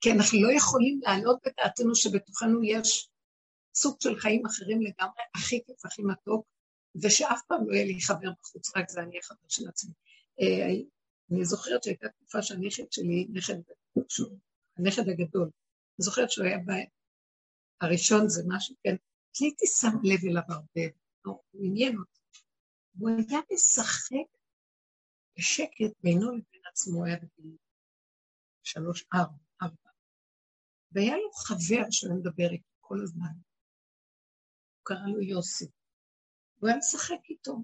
כי אנחנו לא יכולים להעלות בדעתנו שבתוכנו יש סוג של חיים אחרים לגמרי, הכי כיף, הכי מתוק, ושאף פעם לא יהיה לי חבר בחוץ, רק זה אני החבר של עצמי. אה, אני זוכרת שהייתה תקופה שהנכד שלי, נכד, הנכד הגדול, אני זוכרת שהוא היה ב... הראשון זה משהו, כן, הייתי שם לב אליו הרבה, הוא עניין אותי. הוא היה משחק בשקט בינו לבין עצמו, היה בגיל שלוש, ארבע, ארבע. והיה לו חבר שהוא מדבר איתו כל הזמן. הוא קרא לו יוסי. הוא היה משחק איתו.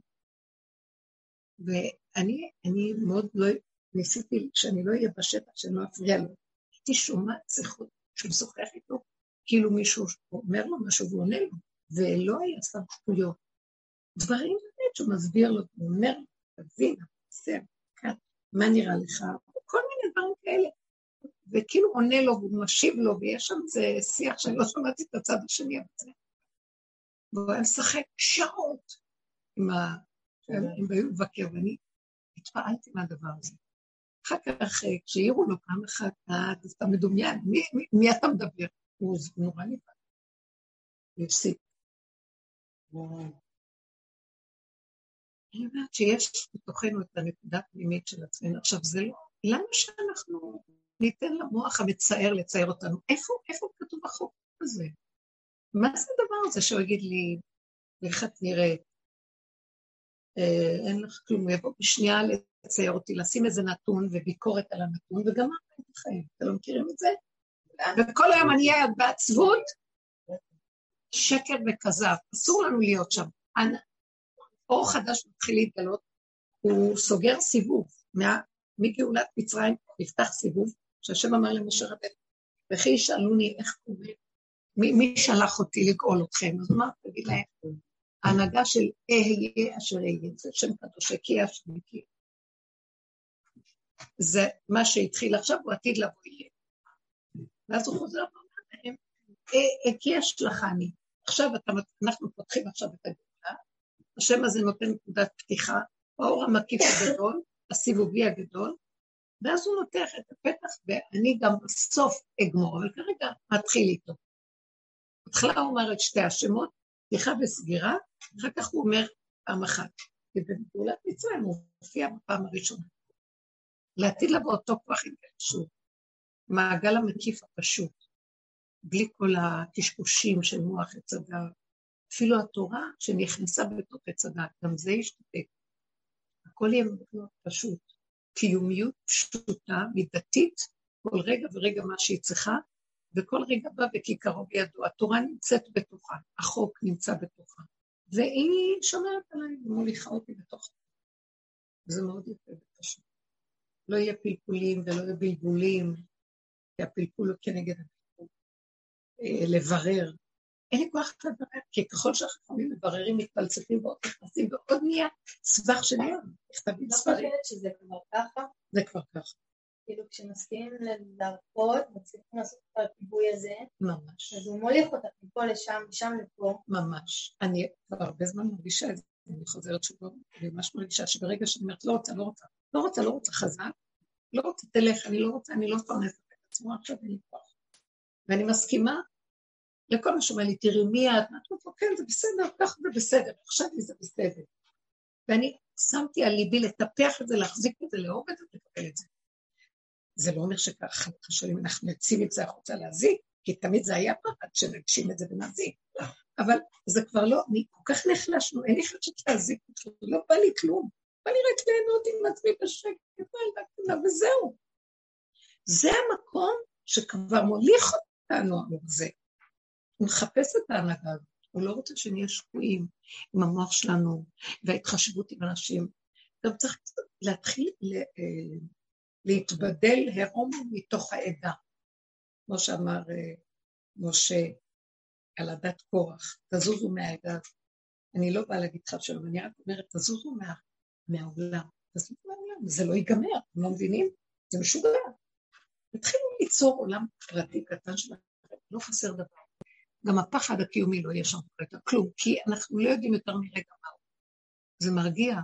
ואני אני מאוד לא, ניסיתי שאני לא אהיה בשטח, שאני לא אפריע לו. הייתי שומעת שיחות שהוא משוחח איתו, כאילו מישהו אומר לו משהו והוא עונה לו, ולא היה סתם שטויות. דברים באמת שהוא מסביר לו, הוא אומר תבין, עושה, מה נראה לך? כל מיני דברים כאלה. וכאילו עונה לו והוא משיב לו, ויש שם איזה שיח שאני לא שמעתי את הצד השני, אבל והוא היה משחק שעות עם ה... הם היו לבקר, ואני התפעלתי מהדבר הזה. אחר כך, אה, כשהעירו לו פעם אחת, אה, אתה מדומיין, מי, מי, מי אתה מדבר? הוא נורא נבהל. הוא הפסיק. אני אומרת שיש בתוכנו את הנקודה הפנימית של עצמנו. עכשיו, זה לא... למה שאנחנו ניתן למוח המצער לצייר אותנו? איפה, איפה כתוב החוק הזה? מה זה הדבר הזה שהוא יגיד לי, איך את נראית? אה, אין לך כלום, הוא יבוא בשנייה לצייר אותי, לשים איזה נתון וביקורת על הנתון, וגם את החיים. אתם לא מכירים את זה? וכל היום אני אהיה בעצבות, שקר וכזב. אסור לנו להיות שם. אור חדש מתחיל להתגלות, הוא סוגר סיבוב. מגאולת מצרים נפתח סיבוב, שהשם אמר למשה רבנו, וכי ישאלוני איך קורה, מי, מי שלח אותי לגאול אתכם? אז מה, תגיד להם, ההנהגה של אהיה אשר אהיה, זה שם קדוש, כי אשר מכיר. זה מה שהתחיל עכשיו, הוא עתיד לבוא יהיה. ואז הוא חוזר ואומר להם, כי אשלחני. עכשיו אתה, אנחנו פותחים עכשיו את הגאולה, השם הזה נותן נקודת פתיחה, האור המקיף הגדול, הסיבובי הגדול, ואז הוא נותח את הפתח, ואני גם בסוף אגמור, אבל כרגע מתחיל איתו. בהתחלה הוא אומר את שתי השמות, פתיחה וסגירה, אחר כך הוא אומר פעם אחת. ובגאולת מצרים הוא מופיע בפעם הראשונה. לעתיד לבוא אותו כוח התגרשות, מעגל המקיף הפשוט, בלי כל הקשקושים של מוח עץ הדת. אפילו התורה שנכנסה בתוך עץ הדת, גם זה ישתתק. הכל יהיה מאוד פשוט. קיומיות פשוטה, מידתית, כל רגע ורגע מה שהיא צריכה, וכל רגע בא וכיכרו בידו. התורה נמצאת בתוכה, החוק נמצא בתוכה, והיא שומרת עליי ומוליכה אותי בתוכה. זה מאוד יפה ופשוט. לא יהיה פלפולים ולא יהיה בלבולים, כי הפלפול הוא כנגד הפלפול. אה, לברר. אין לי כוח לברר, כי ככל שהחכמים מבררים, מתפלצפים ועוד נכנסים, ועוד נהיה סבך של ים, נכתבים ספרים. לא שזה כבר ככה? זה כבר ככה. כאילו כשמסכימים לדרכות, מצליחים לעשות את הפיבוי הזה. ממש. אז הוא מוליך אותך מפה לשם, משם לפה. ממש. אני כבר הרבה זמן מרגישה את זה, אני חוזרת שוב, אני ממש מרגישה שברגע שאני אומרת לא רוצה, לא רוצה, לא רוצה, לא רוצה חזק, לא רוצה, תלך, אני לא רוצה, אני לא מפרנסת את עצמו, עכשיו אין לי כוח. ואני מסכימה לכל מה שאומר לי, תראי מי את, מה את אומרת, כן, זה בסדר, ככה זה בסדר, עכשיו זה בסדר. ואני שמתי על ליבי לטפח את זה, להחזיק את זה, לאהוב את זה, לקבל את זה. זה לא אומר שככה חשבים, אנחנו יוצאים את זה החוצה להזיק, כי תמיד זה היה פחד שנגשים את זה ונזיק. אבל זה כבר לא, אני כל כך נחלשנו, אין לי חדשת להזיק, לא בא לי כלום. בא לי רק ליהנות עם עצמי בשקט, וזהו. זה המקום שכבר מוליך אותנו, זה. הוא מחפש את ההנהגה הזאת, הוא לא רוצה שנהיה שקועים עם המוח שלנו וההתחשבות עם אנשים. גם צריך להתחיל אה, להתבדל הרומו מתוך העדה. כמו שאמר אה, משה על הדת קורח, תזוזו מהעדה הזאת. אני לא באה להגיד לך שלום, אני רק אומרת, תזוזו מה, מהעולם, תזוזו מהעולם, זה לא ייגמר, אתם לא מבינים? זה משוגע. תתחילו ליצור עולם פרטי קטן שלכם, לא חסר דבר. גם הפחד הקיומי לא יהיה שם כרגע, כלום, כי אנחנו לא יודעים יותר מרגע מה הוא. זה מרגיע.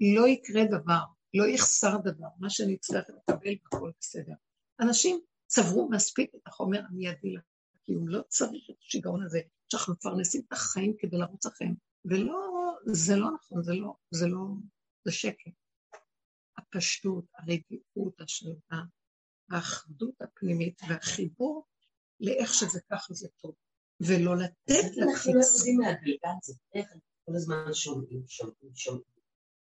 לא יקרה דבר, לא יחסר דבר, מה שנצטרך לקבל הכל בסדר. אנשים צברו מספיק את החומר המיידי לקיום, לא צריך את השיגעון הזה, שאנחנו מפרנסים את החיים כדי לרוץ אחריהם, ולא, זה לא נכון, זה לא, זה לא, זה שקר. הפשטות, הרגיעות, השלווה, האחדות הפנימית והחיבור לאיך שזה ככה זה טוב, ולא לתת לחיצה. אנחנו לא יודעים מהגלגל, זה איך כל הזמן שומעים, שומעים, שומעים,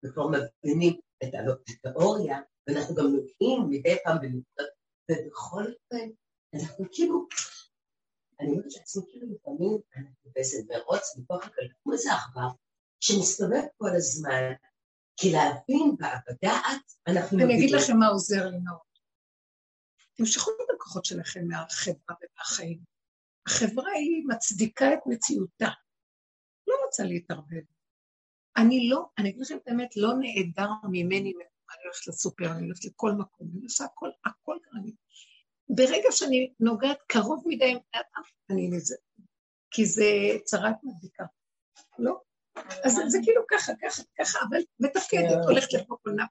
וכבר מבינים את התיאוריה, ואנחנו גם נוגעים מדי פעם בנקודות, ובכל אופן, אנחנו כאילו, אני אומרת שעצמי כאילו לפעמים אנחנו באיזה מרוץ מתוך הכלכלה, כמו איזה עכבר, שמסתובב כל הזמן, כי להבין בדעת, אנחנו... אני אגיד לכם מה עוזר לי מאוד. תמשכו את הכוחות שלכם מהחברה ומהחיים. החברה היא מצדיקה את מציאותה. לא רוצה להתערבב. אני לא, אני אגיד לכם את האמת, לא נעדר ממני, אני הולכת לסופר, אני הולכת לכל מקום, אני עושה הכל, הכל כרגיל. ברגע שאני נוגעת קרוב מדי עם בני אדם, אני לזה. כי זה צרת מדביקה. לא. אז זה כאילו ככה, ככה, ככה, אבל מתפקדת, הולכת לפה עולם.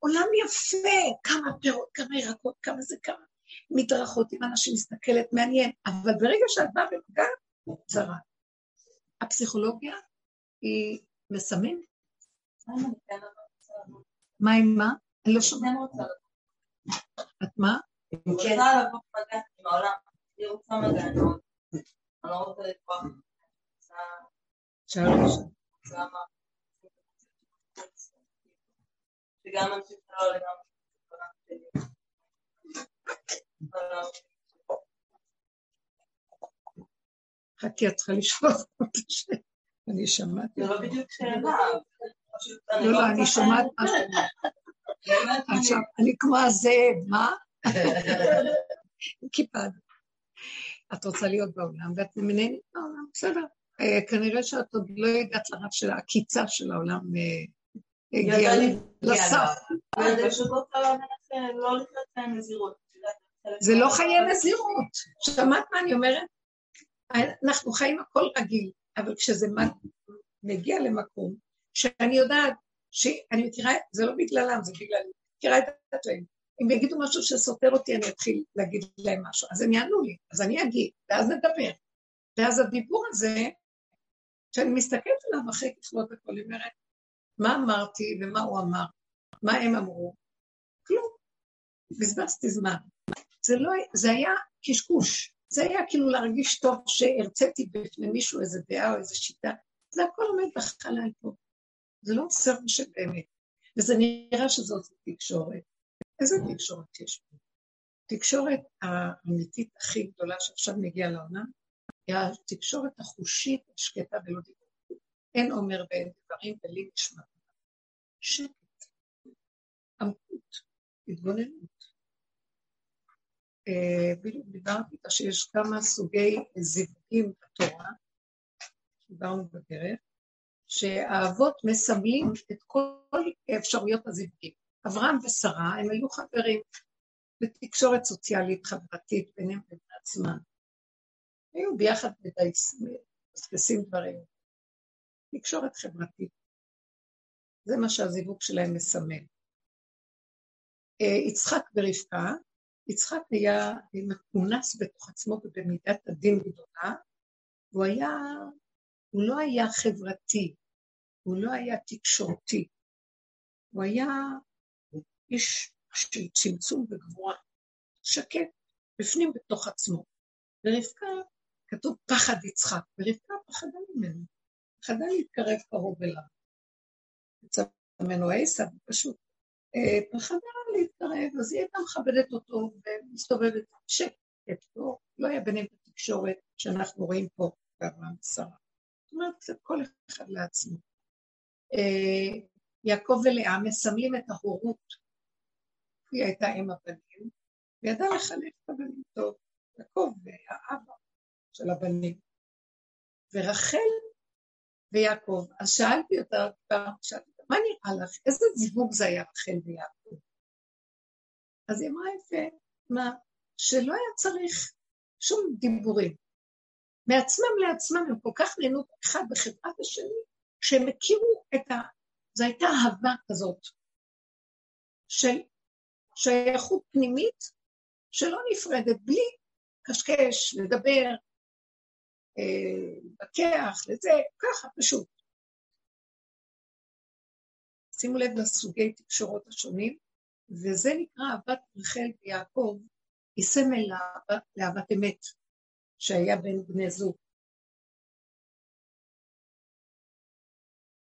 עולם יפה, כמה פירות, כמה ירקות, כמה זה, כמה מדרכות, אם אנשים מסתכלת, מעניין, אבל ברגע שאת באה ומגעת, צרה. הפסיכולוגיה היא מסמנת. מה עם מה? אני לא שומעת. את מה? אני רוצה לבוא במגע עם העולם, אני רוצה מגע עם העולם. אני לא רוצה לקרוא. שלוש. שגם אנשים שלא לגמרי חכי, את צריכה לשאול אותי. אני שמעתי. זה לא בדיוק שאלה. לא, לא, אני שומעת משהו. עכשיו, אני כמו הזאב, מה? קיפד. את רוצה להיות בעולם, ואת מנהלת בעולם, בסדר. אה, כנראה שאת עוד לא הגעת לרב של העקיצה של העולם אה, הגיעה לסף. זה לא חיי נזירות. שמעת מה אני אומרת? אנחנו חיים הכל רגיל, אבל כשזה מגיע למקום שאני יודעת שאני מכירה, זה לא בגללם, זה בגלל, אני מכירה את הדברים. אם יגידו משהו שסותר אותי, אני אתחיל להגיד להם משהו. אז הם יענו לי, אז אני אגיד, ואז נדבר. ואז הדיבור הזה, כשאני מסתכלת עליו אחרי ככלות הכל, היא אומרת, מה אמרתי ומה הוא אמר, מה הם אמרו? כלום. בזבזתי זמן. זה, לא, זה היה קשקוש. זה היה כאילו להרגיש טוב שהרציתי בפני מישהו איזה דעה או איזה שיטה. זה הכל עומד בחלל פה. זה לא סרט שבאמת. וזה נראה שזאת תקשורת. איזה תקשורת יש פה? התקשורת האמיתית הכי גדולה שעכשיו מגיעה לעולם, היא התקשורת החושית, השקטה ולא דיבורית. אין אומר ואין דברים בלי נשמע. שקט, עמקות, התבוננות. אה, בדיוק דיברתי איתה שיש כמה סוגי זיווגים בתורה, דיברנו בדרך, שהאבות מסמלים את כל אפשרויות הזיווגים. אברהם ושרה, הם היו חברים בתקשורת סוציאלית חברתית ביניהם ובין עצמם. היו ביחד מדסקסים דברים. תקשורת חברתית. זה מה שהזיווג שלהם מסמל. אה, יצחק ורבקה, יצחק היה מכונס בתוך עצמו ובמידת הדין גדולה, הוא היה, הוא לא היה חברתי, הוא לא היה תקשורתי, הוא היה איש של צמצום וגבורה, שקט, בפנים בתוך עצמו. ורבקה, כתוב פחד יצחק, ורבקה פחדה ממנו, פחדה להתקרב קרוב אליו. יצא ממנו עשיו, פשוט אה, פחדה להתקרב, אז היא הייתה מכבדת אותו ומסתובבת שקט, לא, לא היה ביניהם התקשורת שאנחנו רואים פה באברהם ושרה. זאת אומרת, כל אחד לעצמו. אה, יעקב ולאה מסמלים את ההורות היא הייתה עם הבנים, וידעה לחנך את הבנים טוב, יעקב והאבא של הבנים. ורחל ויעקב, אז שאלתי אותה שאלתי אותה, מה נראה לך, איזה זיווג זה היה רחל ויעקב? אז היא אמרה יפה, מה, שלא היה צריך שום דיבורים. מעצמם לעצמם, הם כל כך נהנו אחד בחברת השני, שהם הכירו את ה... זו הייתה אהבה כזאת של שייכות פנימית שלא נפרדת, בלי קשקש, לדבר, אה, לזה, ככה פשוט. שימו לב לסוגי תקשורות השונים, וזה נקרא אהבת רחל ויעקב, היא סמל לאהבת אמת שהיה בין בני זוג.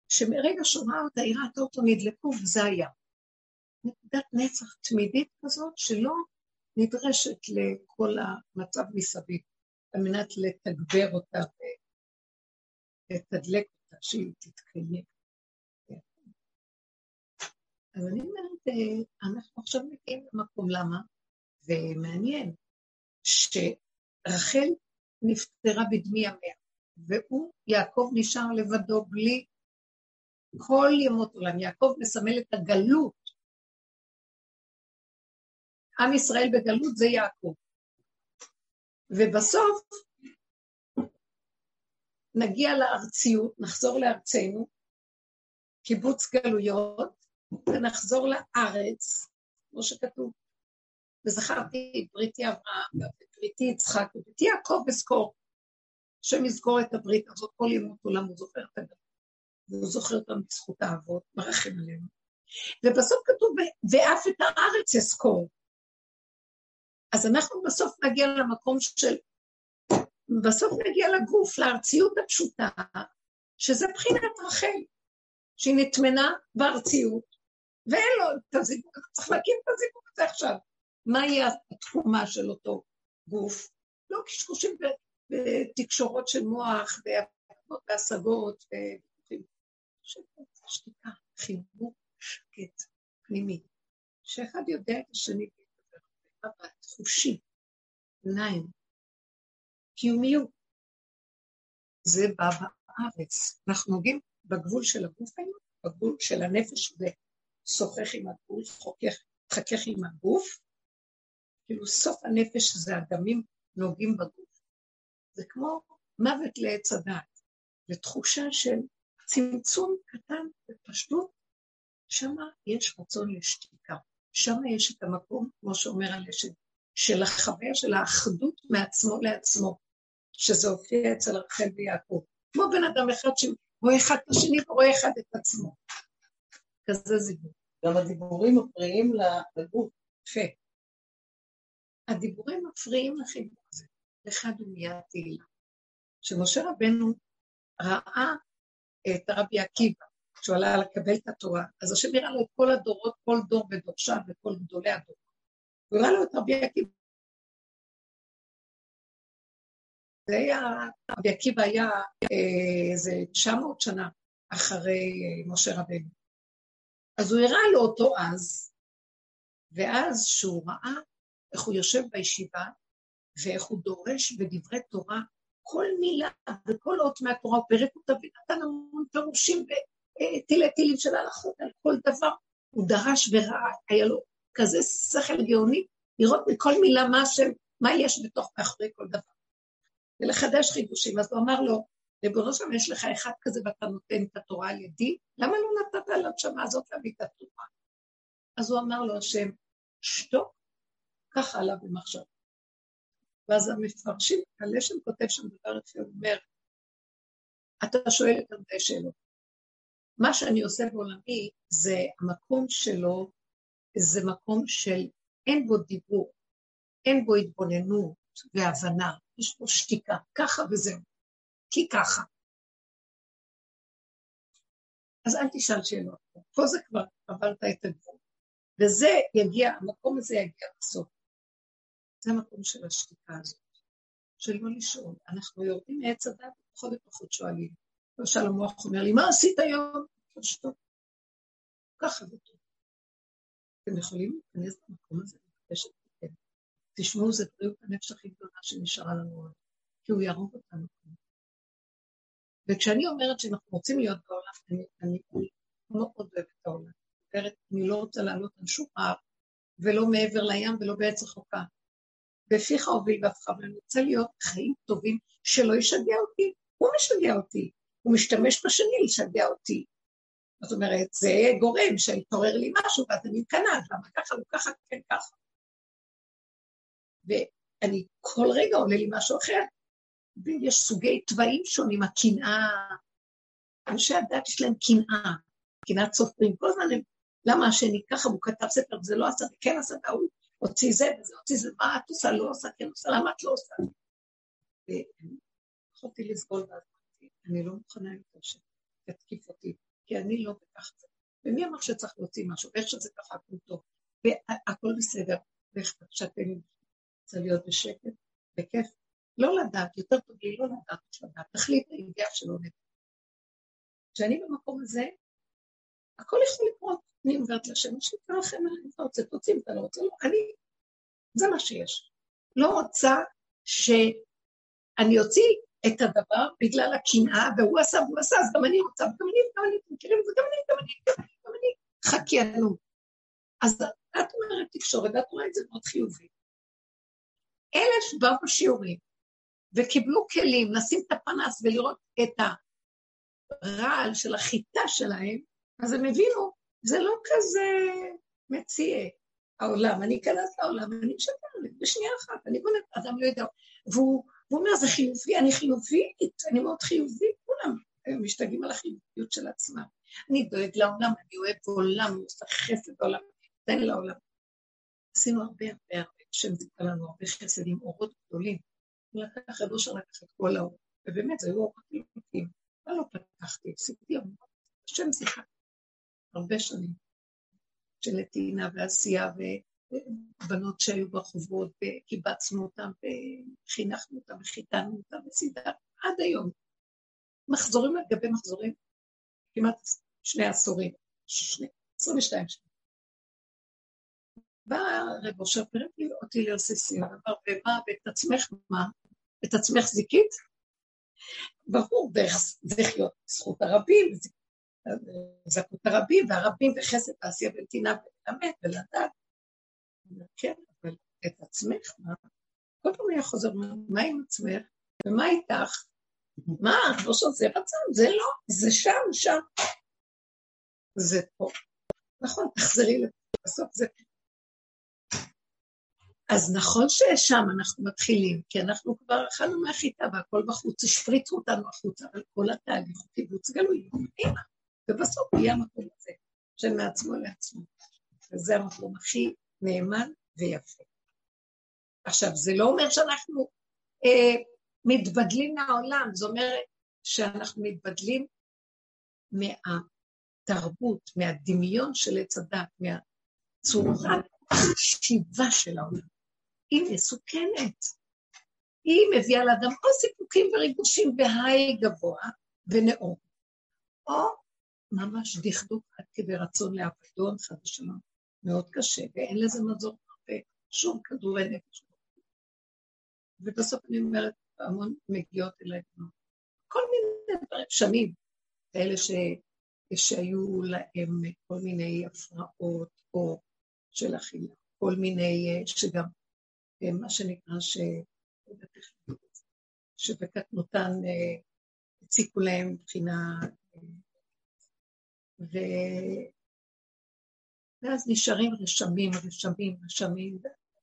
שמרגע שומעה אותה, היא ראתה אותו נדלקו, וזה היה. נקודת נצח תמידית כזאת, שלא נדרשת לכל המצב מסביב, על מנת לתגבר אותה ולתדלק אותה, שהיא תתקיים. אז אני אומרת, אה, אנחנו עכשיו מגיעים למקום, למה? ומעניין שרחל נפטרה בדמי ימיה, והוא, יעקב, נשאר לבדו בלי כל ימות עולם. יעקב מסמל את הגלות. עם ישראל בגלות זה יעקב. ובסוף נגיע לארציות, נחזור לארצנו, קיבוץ גלויות, ונחזור לארץ, כמו שכתוב, וזכרתי את בריתי אברהם, בריתי יצחק, ובריתי יעקב אזכור, השם יזכור את הברית הזאת כל ימות עולם, הוא זוכר את הגלות, והוא זוכר אותם בזכות האבות, מרחם עלינו. ובסוף כתוב, ואף את הארץ אזכור. אז אנחנו בסוף נגיע למקום של, בסוף נגיע לגוף, לארציות הפשוטה, שזה בחינת רחל, שהיא נטמנה בארציות, ואין לו את הזיווג, צריך להקים את הזיווג הזה עכשיו. מהי התחומה של אותו גוף? לא קשקושים בתקשורות של מוח, וויכוחים. שתיקה, חיבור שקט, פנימי, שאחד יודע את השני מבט חושי, עיניים, קיומיות. זה בא בארץ. אנחנו נוגעים בגבול של הגוף היום, בגבול של הנפש ושוחח עם הגוף, חכך עם הגוף, כאילו סוף הנפש זה הדמים נוגעים בגוף. זה כמו מוות לעץ הדעת, לתחושה של צמצום קטן ופשטות, שמה יש רצון לשתיקה. שם יש את המקום, כמו שאומר הלשת, של החוויה של האחדות מעצמו לעצמו, שזה הופיע אצל רחל ויעקב. כמו בן אדם אחד שרואה אחד את השני ורואה אחד את עצמו. כזה זיבור. גם הדיבורים מפריעים לגוף. יפה. הדיבורים מפריעים לחיבור הזה. הוא מיד תהילה. כשמשה רבנו ראה את רבי עקיבא, כשהוא עלה לקבל את התורה, אז השם הראה לו את כל הדורות, כל דור ודורשיו וכל גדולי הדורות. הוא הראה לו את רבי עקיבא. זה היה, רבי עקיבא היה אה, איזה 900 שנה אחרי אה, משה רבנו. אז הוא הראה לו אותו אז, ואז שהוא ראה איך הוא יושב בישיבה, ואיך הוא דורש בדברי תורה כל מילה וכל אות מהתורה, הוא פירק אותה ונתן המון פירושים טילי טילים של הלכות על כל דבר. הוא דרש וראה, היה לו כזה שכל גאוני, לראות מכל מילה מה, ש... מה יש בתוך מאחורי כל דבר. ולחדש חידושים. אז הוא אמר לו, ריבונו שם, יש לך אחד כזה ואתה נותן את התורה על ידי, למה לא לנשמה הזאת להביא את התורה? אז הוא אמר לו, השם, שתוק, ככה עלה במחשב. ואז המפרשים, הלשם כותב שם דבר יפה, הוא אומר, אתה שואל את הרבה שאלות. מה שאני עושה בעולמי זה המקום שלו, זה מקום של אין בו דיבור, אין בו התבוננות והבנה, יש פה שתיקה, ככה וזהו, כי ככה. אז אל תשאל שאלות, פה זה כבר עברת את הגבול, וזה יגיע, המקום הזה יגיע בסוף. זה המקום של השתיקה הזאת, של לא לשאול. אנחנו יורדים מעץ הדת ופחות ופחות שואלים. למשל המוח אומר לי, מה עשית היום? פשוט. ככה זה טוב. אתם יכולים להיכנס למקום הזה, לבקש את זה. תשמעו, זה בריאות הנפש הכי גדולה שנשארה לנו עוד, כי הוא יהרוג אותנו. וכשאני אומרת שאנחנו רוצים להיות בעולם, אני, אני, אני מאוד אוהבת את העולם. אומרת, אני לא רוצה לעלות על שום הר, ולא מעבר לים ולא בעץ רחוקה. בפיך הוביל ואף ואני רוצה להיות חיים טובים שלא ישגע אותי. הוא משגע אותי, הוא משתמש בשני לשגע אותי. זאת אומרת, זה גורם שיתעורר לי משהו, ואז אני מתקנאת, למה ככה, לא ככה, כן ככה. ואני כל רגע עולה לי משהו אחר. ויש סוגי תוואים שונים, הקנאה, אנשי הדת יש להם קנאה, קנאת סופרים, כל הזמן הם, למה השני ככה, והוא כתב ספר, וזה לא עשה, וכן עשה, והוא הוציא זה, וזה הוציא זה, מה את עושה, לא עושה, כן עושה, למה את לא עושה? ויכולתי לסבול ואז אני לא מוכנה יותר שתתקיף אותי, כי אני לא בכך זה. ומי אמר שצריך להוציא משהו? איך שזה ככה, הכל טוב. והכל בסדר, ואיך שאתם רוצה להיות בשקט, בכיף. לא לדעת, יותר טוב לי לא לדעת, לדעת. תחליט הידיעה שלא נדע. כשאני במקום הזה, הכל יכול לקרות. אני אומרת להשם, יש לי לכם, אתה רוצה, תוציא, אם אתה לא רוצה, לא. אני, זה מה שיש. לא רוצה שאני אוציא את הדבר בגלל הקנאה, והוא עשה והוא עשה, אז גם אני רוצה, וגם אני, וגם אני, אתם מכירים את זה, גם אני, גם אני, גם אני, גם אני, חכיינות. אז את אומרת תקשורת, ואת רואה את זה מאוד חיובי. אלה שבאו בשיעורים וקיבלו כלים לשים את הפנס ולראות את הרעל של החיטה שלהם, אז הם הבינו, זה לא כזה מציע העולם, אני אכנס לעולם, אני משקרת בשנייה אחת, אני בונה, אדם לא יודע, והוא והוא אומר, זה חיובי, אני חיובית, אני מאוד חיובית, כולם משתגעים על החיוביות של עצמם. אני דואג לעולם, אני אוהב עולם, אני עושה חסד בעולם, תן לעולם. עשינו הרבה הרבה הרבה, השם זיכה לנו הרבה חסד עם אורות גדולים. הוא לקח, רבו שלקח את כל האור, ובאמת, זה היו אורות גדולים. מה לא פתחתי, עשיתי המון, השם זיכה. הרבה שנים של נתינה ועשייה, בנות שהיו ברחובות, וקיבצנו אותן, וחינכנו אותן, וחיתנו אותן, וסידרנו, עד היום. מחזורים על גבי מחזורים, כמעט שני עשורים, שני, 22 שנה. בא רב אושר פירק אותי לרסיסים, אמר, ומה, ואת עצמך מה? את עצמך זיקית? ברור, וזכיות זכות הרבים, זכות הרבים, והרבים וחסד תעשייה ונתינה וללמד ולדעת. כן, אבל את עצמך, מה? כל פעם היה חוזר, מה עם עצמך? ומה איתך? מה, לא שזה רצון, זה לא, זה שם, שם. זה פה. נכון, תחזרי לפה, בסוף זה... אז נכון ששם אנחנו מתחילים, כי אנחנו כבר אכלנו מהחיטה והכל בחוץ, השפריצו אותנו החוצה, אבל כל התהליך הוא קיבוץ גלוי, ובסוף יהיה המקום הזה, של מעצמו לעצמו. וזה המקום הכי נאמן ויפה. עכשיו, זה לא אומר שאנחנו אה, מתבדלים מהעולם, זה אומר שאנחנו מתבדלים מהתרבות, מהדמיון של עץ הדת, מהצורת השיבה של העולם. היא מסוכנת. היא מביאה לאדם או סיפוקים וריגושים בהיי גבוה ונאור, או ממש דכדוך עד כדי רצון לאבדון חד ושלום. מאוד קשה, ואין לזה מזור הרבה, שום כדורי נפש. ובסוף אני אומרת, המון מגיעות אליי כל מיני דברים, שנים, כאלה ש... שהיו להם כל מיני הפרעות או של אכילה, כל מיני, שגם, מה שנקרא, ש... שבקטנותן אה, הציקו להם מבחינה, אה, ו... ואז נשארים רשמים, רשמים, רשמים,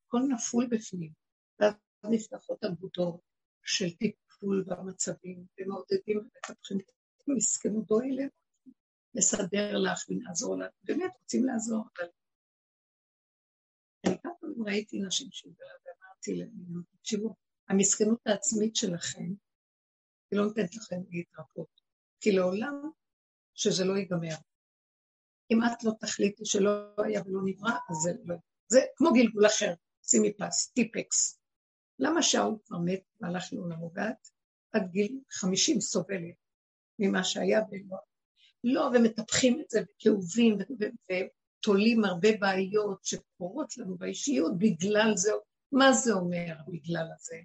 הכל נפול בפנים. ואז נפתחות אגודות של טיפול במצבים, ומעודדים ומטפחים את המסכנות האלה, לסדר לך ולעזור לך, באמת רוצים לעזור, אבל... אני כמה פעמים ראיתי נשים שהתגלה ואמרתי להם, תקשיבו, המסכנות העצמית שלכם, היא לא נותנת לכם להתרפות, כי לעולם שזה לא ייגמר. אם את לא תחליטי שלא היה ולא נברא, אז זה לא. זה כמו גלגול אחר, שימי פס, טיפקס. למה שאול כבר מת והלך לעולמו ואת עד גיל חמישים סובלת ממה שהיה ולא. לא, ומטפחים את זה בכאובים ותולים הרבה בעיות שקורות לנו באישיות בגלל זה. מה זה אומר בגלל הזה?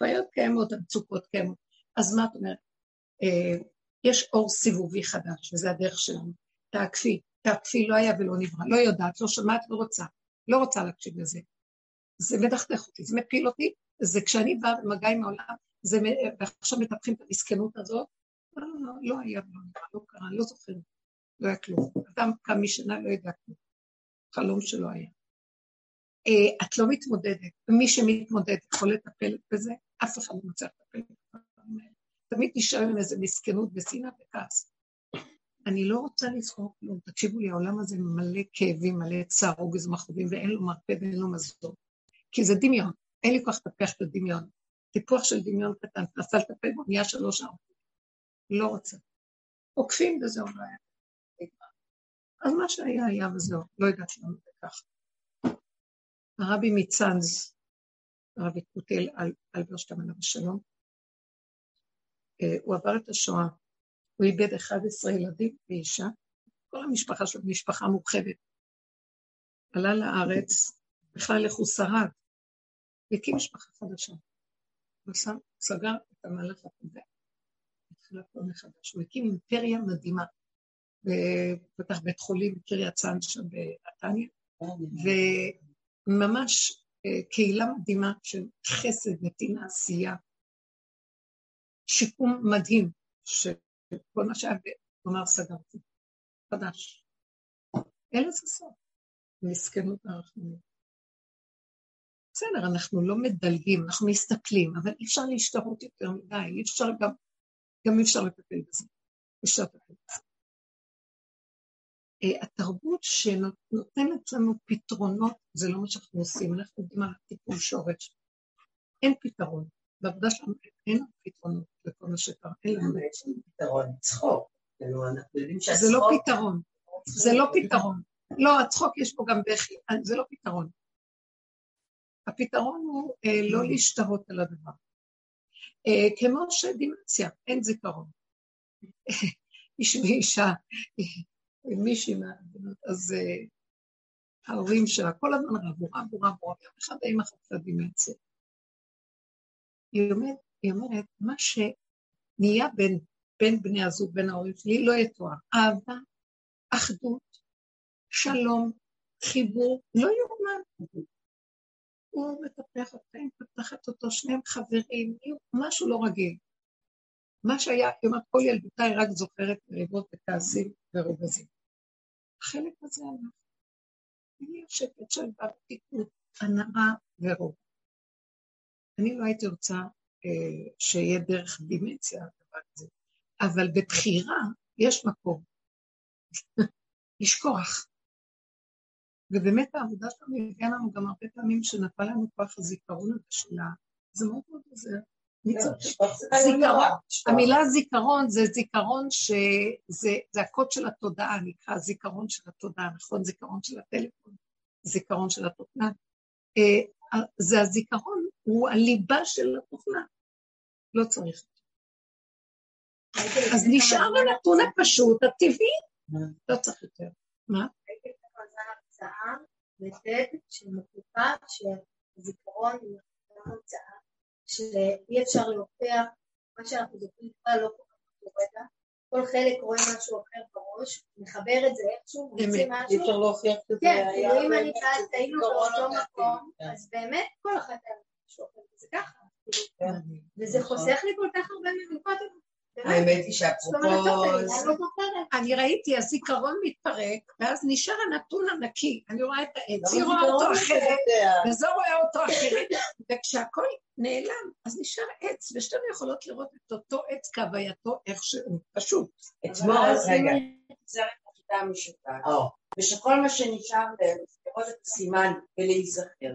בעיות קיימות, המצוקות קיימות. אז מה את אומרת? אה, יש אור סיבובי חדש, וזה הדרך שלנו. תעקפי, תעקפי, לא היה ולא נברא, לא יודעת, לא שמעת, לא רוצה, לא רוצה להקשיב לזה. זה מדכדך אותי, זה מפיל אותי, זה כשאני באה במגע עם העולם, זה, ועכשיו מטפחים את המסכנות הזאת, לא, לא, לא היה, לא נראה, לא קרה, לא זוכרת, לא היה כלום. אדם קם משנה, לא ידע כלום. חלום שלא היה. אה, את לא מתמודדת, ומי שמתמודד יכול לטפל בזה, אף אחד לא מצליח לטפל בזה. תמיד נשאר עם איזה מסכנות ושנאה וכעס. אני לא רוצה לזכור כלום, תקשיבו לי, העולם הזה מלא כאבים, מלא צער, רוגז מחרובים, ואין לו מרפא ואין לו מזור. כי זה דמיון, אין לי כוח לטפח את הדמיון. טיפוח של דמיון קטן, תנסה לטפל בו, נהיה שלוש ארבע. לא רוצה. עוקפים וזהו, לא היה. אז מה שהיה היה וזהו, לא יודעת למה זה ככה. הרבי מצאנז, הרבי קוטל אלברשטיין עליו השלום, אה, הוא עבר את השואה, הוא איבד 11 ילדים ואישה, כל המשפחה שלו משפחה מורחבת. עלה לארץ, בכלל איך הוא שרד, והקים משפחה חדשה. הוא סגר את המהלך הקודם, התחיל הכל מחדש. הוא הקים אימפריה מדהימה, ופתח בית חולים בקריית צאן שם בנתניה, וממש אה, קהילה מדהימה של חסד, נתינה, עשייה, שיקום מדהים, שכל מה שהיה, אמר, סגרתי, חדש. אין לזה סוף, מסכנות הרחמנות. בסדר, אנחנו לא מדלגים, אנחנו מסתכלים, אבל אי אפשר להשתרות יותר מדי, אי אפשר גם, גם אי אפשר לטפל בזה. אפשר לטפל בזה. אה, התרבות שנותנת לנו פתרונות, זה לא מה שאנחנו עושים, אנחנו יודעים על הטיפול שורש. אין פתרון. בעבודה שלנו אין פתרונות לכל מה שקרה, אין לנו פתרון, צחוק. כאילו, זה לא פתרון, זה לא פתרון. לא, הצחוק יש פה גם בכי, זה לא פתרון. הפתרון הוא אה, לא. להשתהות על הדבר. אה, כמו שדימציה, אין זיכרון. איש ואישה, מישהי מהבנות, אז אה, ההורים שלה כל הזמן רבו, רבו, רבו, רבו, אחד האמא חפשה דימציה. היא אומרת, היא אומרת, מה שנהיה בין, בין בני הזוג, בין ההורים שלי, לא יתואר. אהבה, אחדות, שלום, חיבור, לא יאומן. הוא מטפח אותם, פתחת אותו, שניהם חברים, משהו לא רגיל. מה שהיה, אומרת, כל ילדותיי רק זוכרת מריבות וכעסים ורוגזים. החלק הזה הלך. אני יושבת של בפתיקות, הנאה ורוב. אני לא הייתי רוצה אה, שיהיה דרך דימנציה הדבר הזה, אבל בבחירה יש מקום לשכוח. ובאמת העבודה שלנו הביאה לנו גם הרבה פעמים שנפל לנו כוח הזיכרון הזה שלה, זה מאוד מאוד עוזר. המילה זיכרון זה זיכרון שזה הקוד של התודעה, נקרא זיכרון של התודעה, נכון? זיכרון של הטלפון, זיכרון של התוכנה. אה, זה הזיכרון, הוא הליבה של התוכנה. לא צריך. אז נשאר הנתון הפשוט, הטבעי, לא צריך יותר. מה? הייתי הרצאה בטד של מקופה שזיכרון הוא הרצאה שאי אפשר להוכיח מה שאנחנו זוכרים בכלל לא כל כך קורה כל חלק רואה משהו אחר בראש, מחבר את זה איכשהו, מוציא משהו. אי אפשר להוכיח את זה. כן, כאילו אם אני ואת היינו באותו מקום, כן. אז באמת כל אחת היה משהו אחר, וזה ככה. כאילו. כן. וזה נכון. חוסך לי כל כך הרבה מנקות. האמת היא שאפרופו... אני ראיתי, הזיכרון מתפרק, ואז נשאר הנתון הנקי. אני רואה את העץ, היא רואה אותו אחרת, וזו רואה אותו אחרת, וכשהכול נעלם, אז נשאר עץ, ושתינו יכולות לראות את אותו עץ כהווייתו איכשהו, פשוט. אתמול, רגע, ושכל מה שנשאר להם, לראות את הסימן ולהיזכר,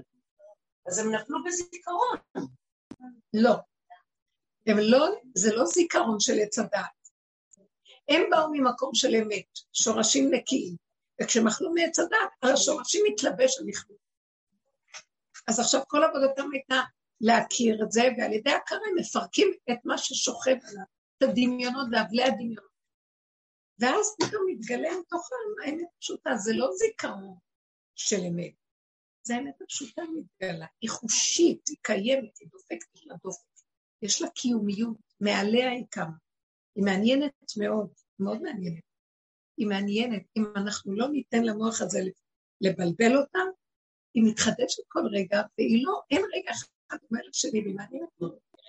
אז הם נפלו בזיכרון. לא. הם לא, זה לא זיכרון של עץ הדעת. הם באו ממקום של אמת, שורשים נקיים, וכשהם אכלו מעץ הדעת, השורשים מתלבש על לכלוך. אז עכשיו כל עבודתם הייתה להכיר את זה, ועל ידי הכרה הם מפרקים את מה ששוכב עליו, את הדמיונות ואבלי הדמיונות. ואז פתאום מתגלה מתוכם האמת הפשוטה, זה לא זיכרון של אמת, זה האמת הפשוטה מתגלה, היא חושית, היא קיימת, היא דופקת לדופק. יש לה קיומיות, מעליה היא קמה. היא מעניינת מאוד, מאוד מעניינת. היא מעניינת. אם אנחנו לא ניתן למוח הזה לבלבל אותה, היא מתחדשת כל רגע, והיא לא, אין רגע אחד אומר לשני, ומה אני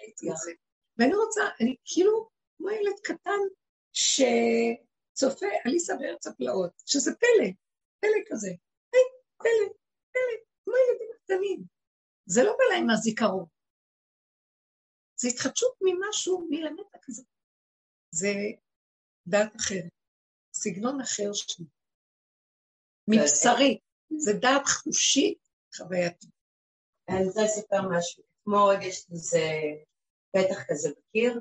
ראיתי את זה. ואני רוצה, אני כאילו כמו ילד קטן שצופה אליסה בארץ הפלאות, שזה פלא, פלא כזה. היי, פלא, פלא, כמו ילדים קטנים. זה לא בא להם מהזיכרון. זה התחדשות ממשהו מלמטה כזה. זה דעת אחרת, סגנון אחר שלי. מבשרי, זה דעת חושית חווייתית. אני רוצה לספר משהו. אתמול יש איזה פתח כזה בקיר,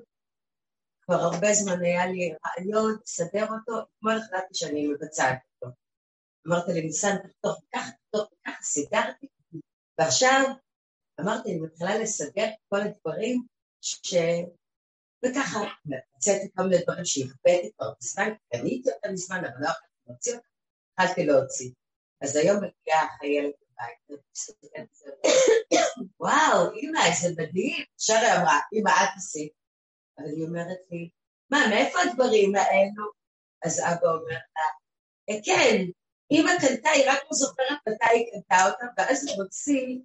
כבר הרבה זמן היה לי רעיון לסדר אותו, אתמול החלטתי שאני מבצעת אותו. אמרת לי, ניסן, תחתוך ככה, תחתוך ככה, סידרתי, ועכשיו אמרתי, אני מתחילה לסדר את כל הדברים ש... וככה, מצאתי כל מיני דברים שהכבדתי כבר בזמן, קניתי אותם מזמן, אבל לא יכולתי להוציא אותם, התחלתי להוציא. אז היום מגיעה החיילת בבית, וואו, אמא, איזה מדהים. שרי אמרה, אמא, את עשית. אבל היא אומרת לי, מה, מאיפה הדברים האלו? אז אבא אומר לה, אה, כן, אמא קנתה, היא רק לא זוכרת מתי היא קנתה אותה, ואז הוא מוציא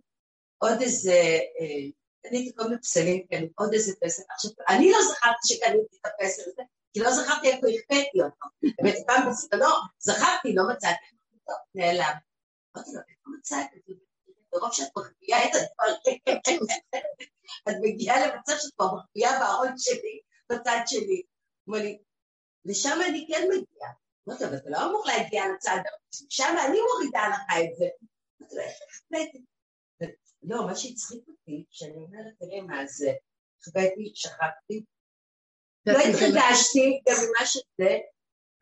עוד איזה, אה, קניתי כל מיני פסלים, כן, עוד איזה פסל. עכשיו, אני לא זכרתי שקניתי את הפסל הזה, כי לא זכרתי איפה הכפאתי אותו. באמת, פעם בסדנו, זכרתי, לא מצאתי, טוב, נעלם. אמרתי לו, איפה מצאתי? ברוב שאת מחביאה את הדברים, את מגיעה למצב שאת כבר מחביאה בארון שלי, בצד שלי. אומר לי, לשם אני כן מגיעה. אמרתי לו, אבל אתה לא אמור להגיע לצד, שם אני מורידה לך את זה. אמרתי לו, איך החלטתי? לא, מה שהצחיק אותי, שאני אומרת, תראי מה זה, החבאתי, שכבתי, לא התחדשתי גם ממה שזה,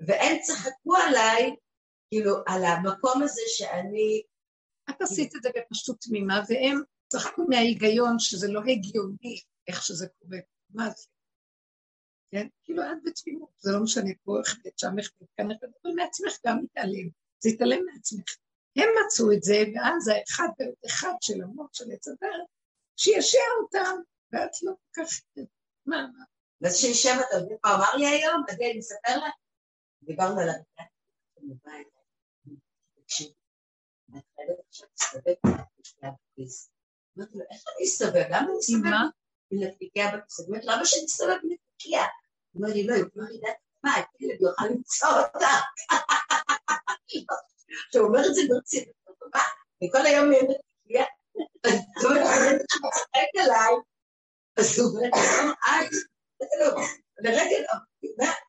והם צחקו עליי, כאילו, על המקום הזה שאני את עשית את זה בפשטות תמימה, והם צחקו מההיגיון שזה לא הגיוני איך שזה קורה. מה זה? כן? כאילו את בתמימות, זה לא משנה פה איך בית שם איך בית כאן, אבל מעצמך גם מתעלם, זה יתעלם מעצמך. הם מצאו את זה, ואז האחד ועוד אחד של המוח של עץ הדרך, שישע אותם, ואת לא כל כך... מה, מה? ואז שישב, אתה אמר לי היום? עדי, אני אספר לך? דיברנו על. תקשיב, אמרתי לו, איך אני אסתובב? למה אני אסתובב? עם נקניקיה בכיס? אומרת למה שאני אסתובב עם נקניקיה? הוא אומר לי, לא, אם לא ידעת מה, הילד יוכל למצוא אותה. עכשיו, הוא אומר את זה ברצינות, מה? אני כל היום עם נקניקיה, אז הוא צוחק עליי, אז הוא אומר, את, לרגע,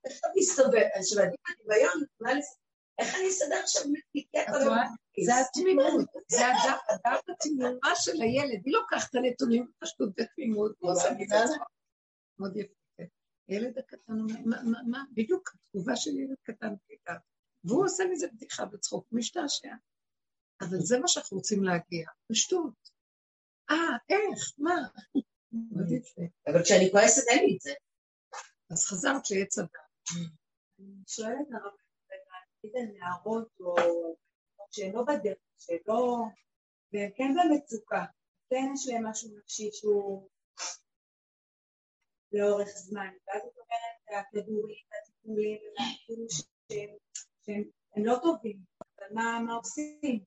איך אתה מסתובב? עכשיו, אני בדמיון, איך אני אסתדר עכשיו נקניקיה כל היום? זה התמימות, זה הדעת התמימה של הילד, היא לוקחת את הנתונים פשוט בתמימות, מאוד יפה. כן. הילד הקטן אומר, מה, בדיוק התגובה של ילד קטן הייתה, והוא עושה מזה בדיחה בצחוק, משתעשע. אבל זה מה שאנחנו רוצים להגיע, פשטות. אה, איך, מה? מאוד יפה. אבל כשאני כועסת אין לי את זה. אז חזרת שיהיה צבא. אני שואלת הרב, נגיד נערות או שהן לא בדרך, שהן לא... והן כן במצוקה, כן יש להן משהו נפשי שהוא לאורך זמן, ואז את אומרת, הכדורים, הטיפולים, כאילו שהם לא טובים, אבל מה, מה עושים?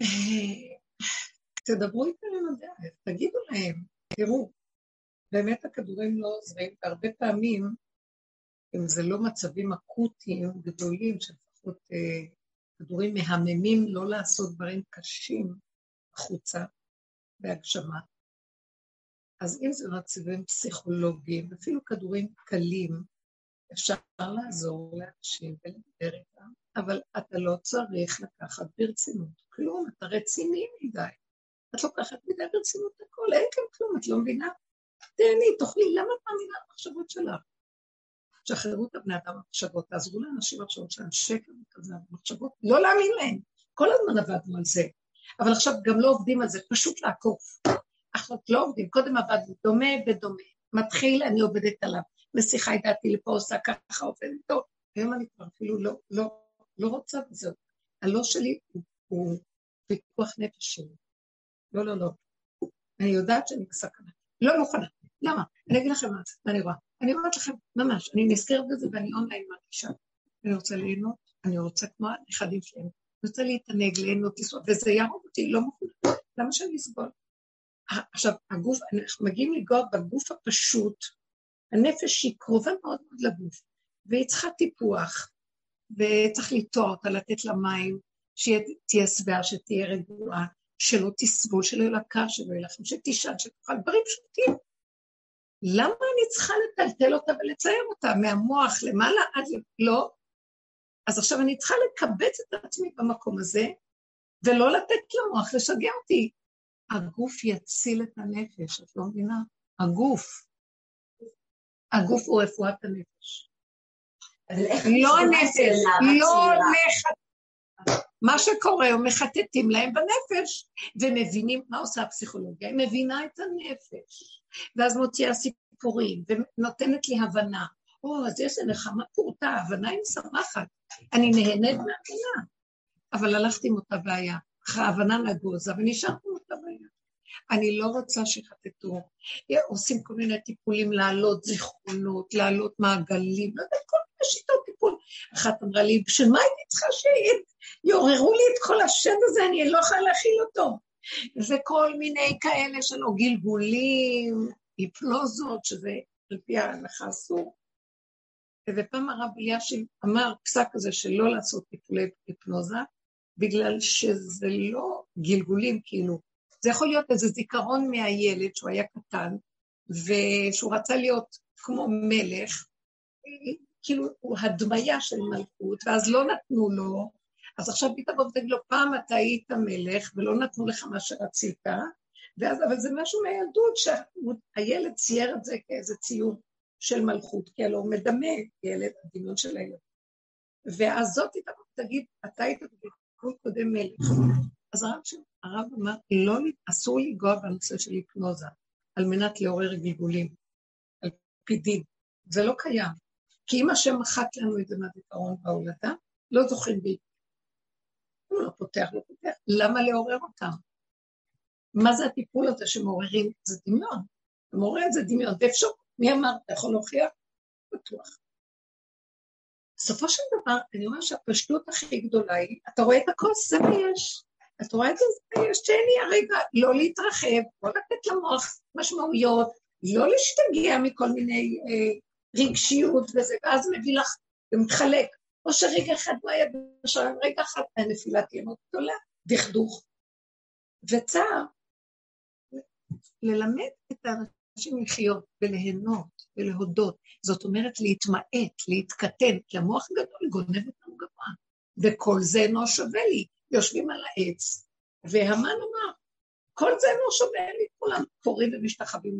תדברו איתם עם הדרך, תגידו להם, תראו, באמת הכדורים לא עוזרים, והרבה פעמים, אם זה לא מצבים אקוטיים גדולים, שלפחות אה, כדורים מהממים לא לעשות דברים קשים החוצה בהגשמה. אז אם זה מצבים פסיכולוגיים, אפילו כדורים קלים, אפשר לעזור לאנשים ולדבר איתם, אבל אתה לא צריך לקחת ברצינות כלום, אתה רציני מדי. את לוקחת מדי ברצינות הכל, אין כאן כלום, את לא מבינה? תהני, תאכלי, למה את מאמינה במחשבות שלך? שחררו את הבני אדם במחשבות, תעזרו לאנשים במחשבות שלהם, שקר וכזה, במחשבות, לא להאמין להם. כל הזמן עבדנו על זה, אבל עכשיו גם לא עובדים על זה, פשוט לעקוף. עכשיו לא עובדים, קודם עבדנו דומה בדומה. מתחיל, אני עובדת עליו. מסיחה את דעתי לפה, עושה ככה, עובדת טוב. היום אני כבר אפילו לא, לא, לא רוצה וזהו. הלא שלי הוא, הוא פיקוח נפש שלי. לא, לא, לא. אני יודעת שאני בסכנה. לא מוכנה. למה? אני אגיד לכם מה אני רואה. אני אומרת לכם, ממש, אני נזכרת בזה ואני אונליין מרגישה. אני רוצה ליהנות, אני רוצה כמו הנכדים שלהם, אני רוצה להתענג, ליהנות, לנסוע, וזה יהרוג אותי, לא מוכנה, למה שאני אסבול? עכשיו, הגוף, אנחנו מגיעים לגוע בגוף הפשוט, הנפש היא קרובה מאוד מאוד לגוף, והיא צריכה טיפוח, וצריך לטוע אותה, לתת לה מים, שתהיה שבעה, שתהיה רגועה, שלא תסבול, שלא יהיה לה קר, שלא יהיה לכם, שתישן, שתאכל דברים פשוטים. למה אני צריכה לטלטל אותה ולצייר אותה מהמוח למעלה עד ל... לא. אז עכשיו אני צריכה לקבץ את עצמי במקום הזה, ולא לתת למוח לשגע אותי. הגוף יציל את הנפש, את לא מבינה? הגוף. הגוף הוא רפואת הנפש. לא הנפש, לא נכד... מה שקורה, הם מחטטים להם בנפש, ומבינים, מה עושה הפסיכולוגיה? היא מבינה את הנפש, ואז מוציאה סיפורים, ונותנת לי הבנה. או, אז יש נחמה פורטה, הבנה היא משמחת, אני נהנית מהבנה. אבל הלכתי עם אותה בעיה, אחרי ההבנה נגוזה, ונשארתי. אני לא רוצה שיחטטו, עושים כל מיני טיפולים להעלות זיכרונות, להעלות מעגלים, לא יודעת, כל מיני שיטות טיפול. אחת אמרה לי, בשביל מה הייתי צריכה שיעוררו לי את כל השד הזה, אני לא יכולה להכיל אותו. וכל מיני כאלה שלו גלגולים, היפנוזות, שזה על פי ההלכה אסור. ופעם הרב אלישיב אמר פסק כזה שלא לעשות טיפולי היפנוזה, בגלל שזה לא גלגולים, כאילו, זה יכול להיות איזה זיכרון מהילד שהוא היה קטן, ושהוא רצה להיות כמו מלך, כאילו הוא הדמיה של מלכות, ואז לא נתנו לו, אז עכשיו פתאום ותגיד לו, פעם אתה היית מלך ולא נתנו לך מה שרצית, ואז, אבל זה משהו מהילדות, שהילד צייר את זה כאיזה ציור של מלכות, כי הלוא הוא מדמה ילד, הדמיון של הילד. ואז זאת תגיד, אתה היית בגלגול קודם מלך. אז הרב, הרב אמר, לא, אסור לנגוע בנושא של היפנוזה, על מנת לעורר גלגולים, על פי דין. זה לא קיים. כי אם השם מחק לנו את זה מהזיכרון בהולדה, לא זוכרים בי. הוא לא פותח, לא פותח. למה לעורר אותם? מה זה הטיפול הזה שמעוררים? זה דמיון. מעורר את זה דמיון, ואפשר, מי אמר? אתה יכול להוכיח? בטוח. בסופו של דבר, אני אומרת שהפשטות הכי גדולה היא, אתה רואה את הכוס, זה מה יש. את רואה את זה, שני הרגע, לא להתרחב, לא לתת למוח משמעויות, לא להשתגע מכל מיני אה, רגשיות וזה, ואז מביא לך, ומתחלק. או שרגע אחד לא היה בשלם, רגע אחד הנפילה תהיה מאוד גדולה, דכדוך. וצער, ללמד את האנשים לחיות וליהנות ולהודות. זאת אומרת להתמעט, להתקטן, כי המוח גדול גונב אותנו גבוה, וכל זה אינו שווה לי. יושבים על העץ, והמן אמר, כל זה לא שווה לי, כולם קוראים ומשתחווים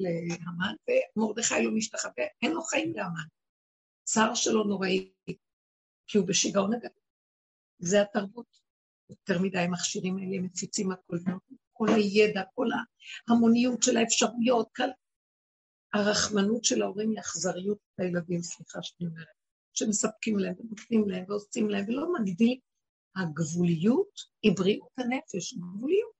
להמן, ומרדכי לא משתחווה, אין לו חיים להמן. צער שלו נוראי, כי הוא בשיגעון הגדול. זה התרבות. יותר מדי המכשירים האלה מפיצים הכל, כל הידע, כל ההמוניות של האפשרויות, כל... הרחמנות של ההורים היא אכזריות לילדים, סליחה שאני אומרת, שמספקים להם ונותנים להם ועושים להם ולא מגדילים. הגבוליות היא בריאות הנפש, גבוליות.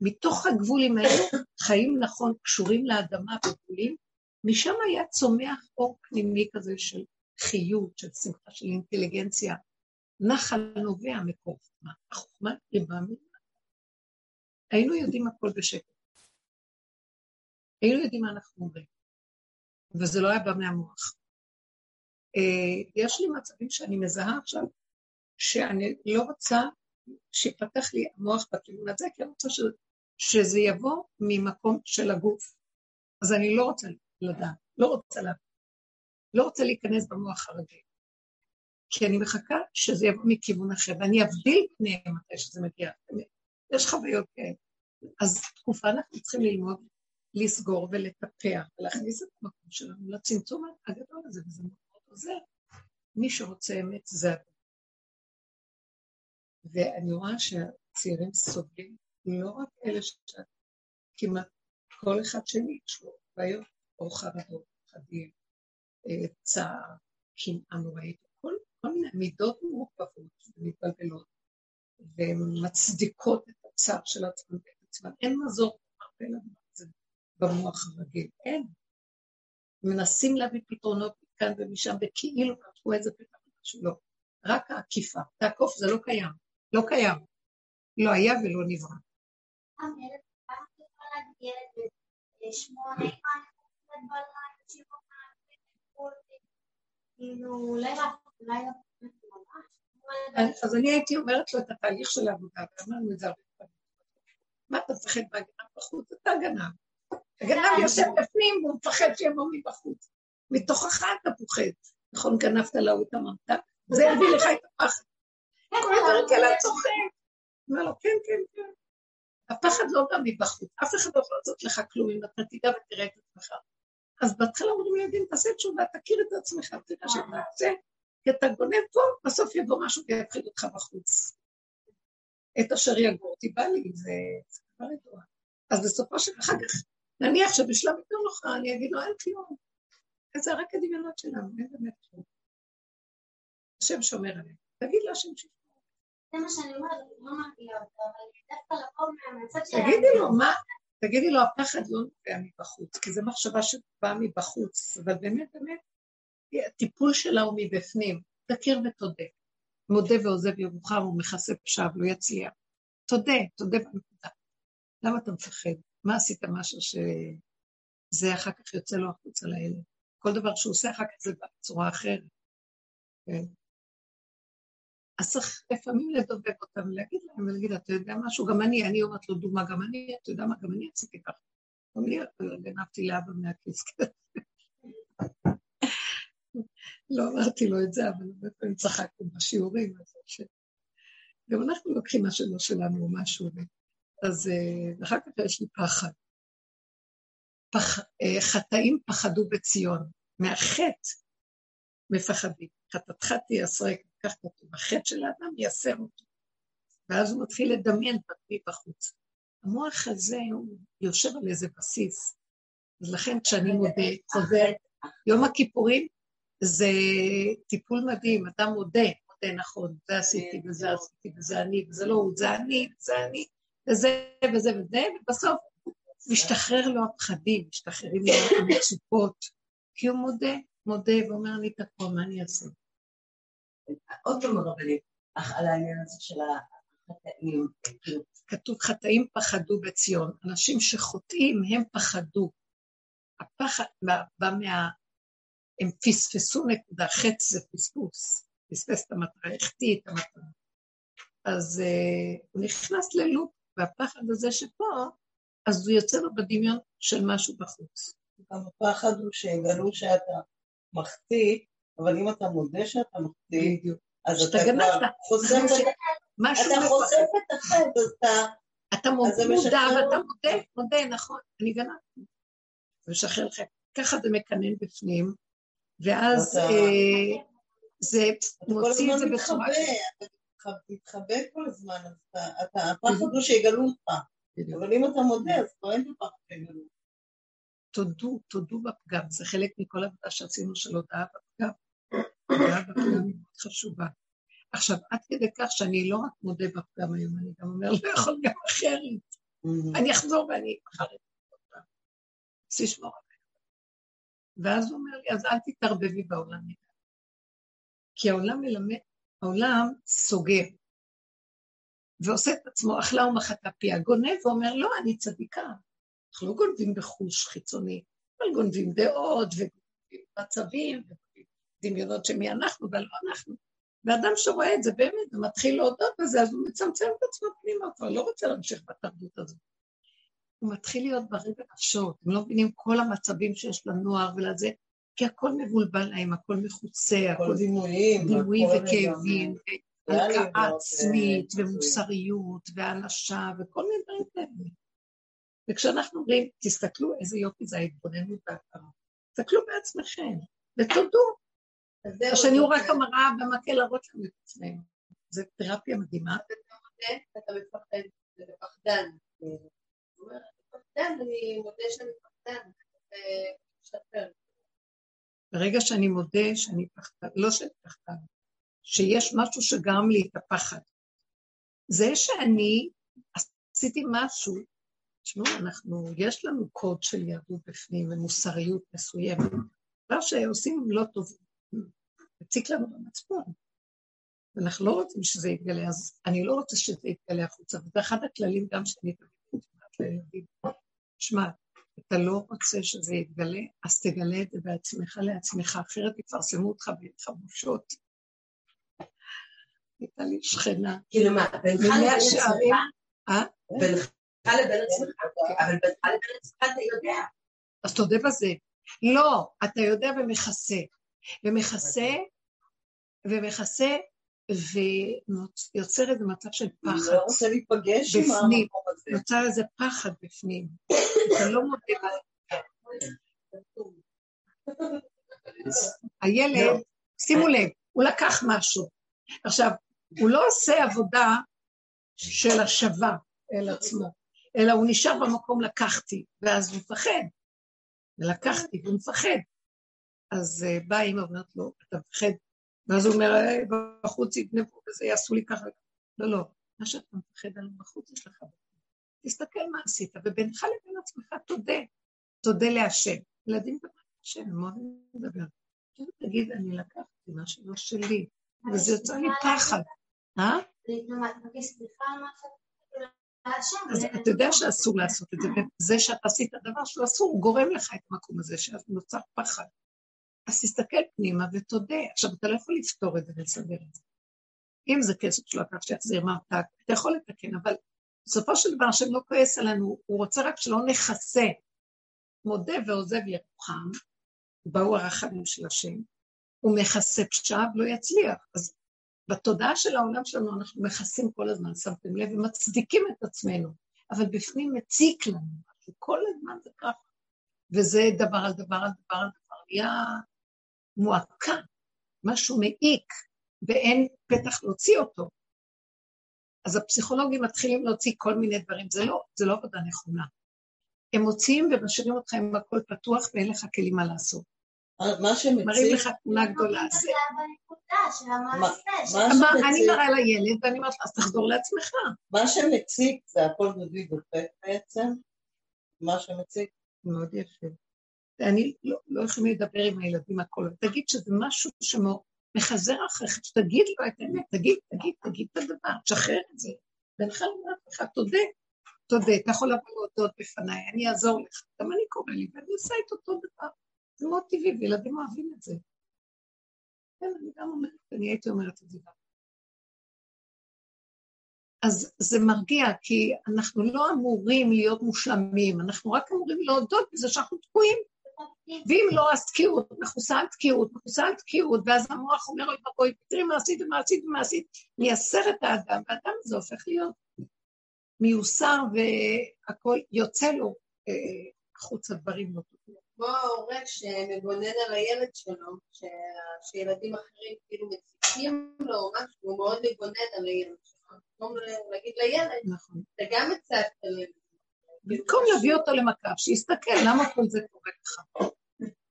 מתוך הגבולים האלה, חיים נכון קשורים לאדמה וגבולים, משם היה צומח אור פנימי כזה של חיות, של שמחה, של אינטליגנציה. נחל נובע מקור חוכמה, החוכמה היא ממנה. היינו יודעים הכל בשקט. היינו יודעים מה אנחנו אומרים, וזה לא היה בא מהמוח. אה, יש לי מצבים שאני מזהה עכשיו, שאני לא רוצה שיפתח לי המוח בכיוון הזה, כי אני רוצה ש... שזה יבוא ממקום של הגוף. אז אני לא רוצה לדעת, לא רוצה לדעת. לא רוצה להיכנס במוח הרגיל. כי אני מחכה שזה יבוא מכיוון אחר, ואני אבדיל פניהם מתי שזה מגיע. יש חוויות כאלה. אז תקופה אנחנו צריכים ללמוד לסגור ולטפח ולהכניס את המקום שלנו לצמצום הגדול הזה, וזה מאוד עוזר. מי שרוצה אמת זה הדבר. ואני רואה שהצעירים סובלים, לא רק אלה שכמעט כל אחד שני יש לו בעיות, או חרדות, פחדים, אה, צער, קנאה נוראית, כל, כל מיני מידות מורכבות ומתבלבלות, ומצדיקות את הצער של עצמם ואת עצמם. אין מזור הרבה לדבר הזה במוח הרגיל, אין. מנסים להביא פתרונות מכאן ומשם, וכאילו פתחו איזה פתרון שלא. רק העקיפה. תעקוף זה לא קיים. לא קיים. לא היה ולא נברא. אז אני הייתי אומרת לו את התהליך של העבודה, ואמרנו את זה הרבה פעמים. מה אתה מפחד מהגנב בחוץ? אתה גנב. הגנב יושב בפנים והוא מפחד שיבוא מבחוץ. מתוכך אתה פוחד. נכון, גנבת להוא את הממתק? זה יביא לך את הפחד. כל כאלה צוחק. אומר לו, כן, כן, כן. הפחד לא בא מבחוץ, אף אחד לא יכול לעשות לך כלום אם אתה תדע ותראה את עצמך. אז בהתחלה אומרים לילדים, תעשה תשובה, תכיר את עצמך, תראה שאתה עושה, כי אתה גונב פה, בסוף יבוא משהו ויפחיד אותך בחוץ. את אשר יגור אותי בא לי, זה כבר ידוע. אז בסופו של אחר כך, נניח שבשלב יותר נוחה אני אגיד לו, אין כלום. זה רק הדמיונות שלנו, אין באמת כלום. השם שומר עליהם. תגיד להשם שישמור. זה מה שאני אומרת, לא מרגיע אותו, אבל דווקא לבוא מהמצב של... תגידי לו, מה? תגידי לו, הפחד לא נובע מבחוץ, כי זו מחשבה שבאה מבחוץ, אבל באמת, באמת, הטיפול שלה הוא מבפנים. תכיר ותודה. מודה ועוזב ירוחם ומכסה פשעיו, לא יצליח. תודה, תודה בנקודה. למה אתה מפחד? מה עשית משהו שזה אחר כך יוצא לו החוצה לילד? כל דבר שהוא עושה אחר כך זה בצורה אחרת. כן. אז צריך לפעמים לדובב אותם, להגיד להם ולהגיד, אתה יודע משהו, גם אני, אני אומרת לו דוגמה, גם אני, אתה יודע מה, גם אני עשיתי ככה. גם לי גנבתי לאבא מהכיס. לא אמרתי לו את זה, אבל הרבה פעמים צחקנו בשיעורים, גם אנחנו לוקחים מה שלא שלנו או משהו, אז אה, אחר כך יש לי פחד. פח, אה, חטאים פחדו בציון, מהחטא מפחדים. חטאתך תייסרק, כך כתוב, החטא של האדם ייסר אותו. ואז הוא מתחיל לדמיין פרטי בחוץ. המוח הזה הוא יושב על איזה בסיס. אז לכן כשאני מודה, חוזר, יום הכיפורים זה טיפול מדהים, אתה מודה, מודה נכון, זה עשיתי וזה עשיתי וזה אני, וזה לא הוא, זה אני, וזה אני, וזה וזה וזה, ובסוף משתחרר לו הפחדים, משתחררים לו המצוקות, כי הוא מודה, מודה ואומר אני תקוע, מה אני אעשה? עוד פעם הרבנים, על העניין הזה של החטאים. כאילו. כתוב חטאים פחדו בציון, אנשים שחוטאים הם פחדו. הפחד בא מה... הם פספסו נקודה, חץ זה פספוס, פספס את המטרה, החטיא את המטרה. אז uh, הוא נכנס ללופ, והפחד הזה שפה, אז הוא יוצא לו בדמיון של משהו בחוץ. גם הפחד הוא שיגלו שאתה מחטיא, אבל אם אתה מודה שאתה מחטיא, אז אתה כבר חושף את החטא, אתה... אתה מודע ואתה מודה, מודה, נכון, אני גנבתי. משחרר לך, ככה זה מקנן בפנים, ואז אה, זה מוציא את זה בצורה... אתה מתחבא כל הזמן, אתה, הפחד הוא שיגלו אותך, אבל אם אתה מודה, אז כבר אין הפחד שיגלו. תודו, תודו בפגם, זה חלק מכל העבודה שעשינו של הודעה בפגם היא מאוד חשובה. עכשיו, עד כדי כך שאני לא רק מודה בפגם היום, אני גם אומר, לא יכול גם אחרת. Mm-hmm. אני אחזור ואני אחר כך. שישמור עליי. ואז הוא אומר לי, אז אל תתערבבי בעולם. כי העולם מלמד, העולם סוגר, ועושה את עצמו אכלה ומחתה פיה, גונב ואומר, לא, אני צדיקה. אנחנו לא גונבים בחוש חיצוני, אבל גונבים דעות וגונבים מצבים ודמיונות שמי אנחנו ולא אנחנו. ואדם שרואה את זה באמת ומתחיל להודות בזה, אז הוא מצמצם את עצמו פנימה, הוא כבר לא רוצה להמשיך בתרבות הזאת. הוא מתחיל להיות בריא בנפשו, הם לא מבינים כל המצבים שיש לנוער ולזה, כי הכל מבולבל להם, הכל מחוצה, הכל דימויים, דימויים וכאבים, והלקאה עצמית, ומוסריות, והענשה, וכל מיני דברים כאלה. וכשאנחנו אומרים, תסתכלו איזה יופי זה ההתבוננות וההכרה, תסתכלו בעצמכם, ותודו. השני הוא רק המראה במקל להראות לנו את עצמנו. זו תרפיה מדהימה. אתה מפחד, אתה פחדן. פחדן, אני מודה שאני פחדן, ברגע שאני מודה שאני פחדן, לא שאני פחדן, שיש משהו שגרם לי את הפחד. זה שאני עשיתי משהו תשמעו, אנחנו, יש לנו קוד של יהדות בפנים ומוסריות מסוימת. דבר שעושים לא טוב, מציק לנו במצפון. ואנחנו לא רוצים שזה יתגלה, אז אני לא רוצה שזה יתגלה החוצה, וזה אחד הכללים גם שאני תמיד לילדים. שמע, אתה לא רוצה שזה יתגלה, אז תגלה את זה בעצמך לעצמך, אחרת יפרסמו אותך ויהיה לך בושות. הייתה לי שכנה. כאילו מה, בינך לבין עצמך? אה? בינך לבין עצמך, אבל בינך לבין עצמך אתה יודע. אז תודה בזה. לא, אתה יודע ומכסה. ומכסה, ומכסה, ויוצר איזה מצב של פחד. לא רוצה להיפגש עם המקום הזה. נוצר איזה פחד בפנים. אתה לא מודה הילד, שימו לב, הוא לקח משהו. עכשיו, הוא לא עושה עבודה של השבה אל עצמו, אלא הוא נשאר במקום לקחתי, ואז הוא מפחד. ולקחתי, והוא מפחד. אז uh, באה אימא ואומרת לו, אתה מפחד? ואז הוא אומר, אה, בחוץ יגנבו וזה, יעשו לי ככה. לא, לא, מה שאתה מפחד עליו בחוץ יש לך. תסתכל מה עשית, ובינך לבין עצמך תודה, תודה להשם. ילדים דבר השם, הם אוהבים לדבר. תגיד, אני לקחתי מה שלא שלי, וזה יוצא לי פחד. אה? אז אתה יודע שאסור לעשות את זה, וזה שאתה עשית דבר שהוא אסור, הוא גורם לך את המקום הזה, שאז נוצר פחד. אז תסתכל פנימה ותודה. עכשיו, אתה לא יכול לפתור את זה ולסדר את זה. אם זה כסף שלו, כך שיחזיר ממתק, אתה יכול לתקן, אבל בסופו של דבר, השם לא כועס עלינו, הוא רוצה רק שלא נכסה. מודה ועוזב ירוחם, באו הרחמים של השם, הוא מכסה פשעיו, לא יצליח. אז בתודעה של העולם שלנו אנחנו מכסים כל הזמן, שמתם לב, ומצדיקים את עצמנו, אבל בפנים מציק לנו כל הזמן זה ככה. וזה דבר על דבר על דבר על דבר, נהיה מועקה, משהו מעיק, ואין פתח להוציא אותו. אז הפסיכולוגים מתחילים להוציא כל מיני דברים, זה לא, זה לא עבודה נכונה. הם מוציאים ומשאירים אותך עם הכל פתוח ואין לך כלים מה לעשות. מה שמציג... מראים לך תמונה גדולה. אני מראה לילד ואני אומרת אז תחזור לעצמך. מה שמציג זה הכל דודי דופק בעצם? מה שמציג? מאוד יפה. ואני לא, לא יכולים לדבר עם הילדים הכל, תגיד שזה משהו שמחזר אחריך, שתגיד לו את האמת, תגיד, תגיד, תגיד את הדבר, תשחרר את זה. בינך לבין לך, תודה, תודה, אתה יכול לבוא להודות בפניי, אני אעזור לך, גם אני קורא לי, ואני עושה את אותו דבר. זה מאוד טבעי, וילדים אוהבים את זה. כן, אני גם אומרת, אני הייתי אומרת את זה. אז זה מרגיע, כי אנחנו לא אמורים להיות מושלמים, אנחנו רק אמורים להודות בזה שאנחנו תקועים. ואם לא, אז תקיעות, מכוסה על תקיעות, מכוסה על תקיעות, ואז המוח אומר, אוי ואבוי, תראי מה עשית ומה עשית ומה עשית, מייסר את האדם, והאדם הזה הופך להיות מיוסר והכל יוצא לו אה, החוצה דברים לא טובים. כמו ההורה שמגונן על הילד שלו, שילדים אחרים כאילו מציקים לו או משהו, הוא מאוד מגונן על הילד שלו. במקום להגיד לילד, נכון. אתה גם הצגת לילד. במקום להביא אותו למקף, שיסתכל למה כל זה קורה לך.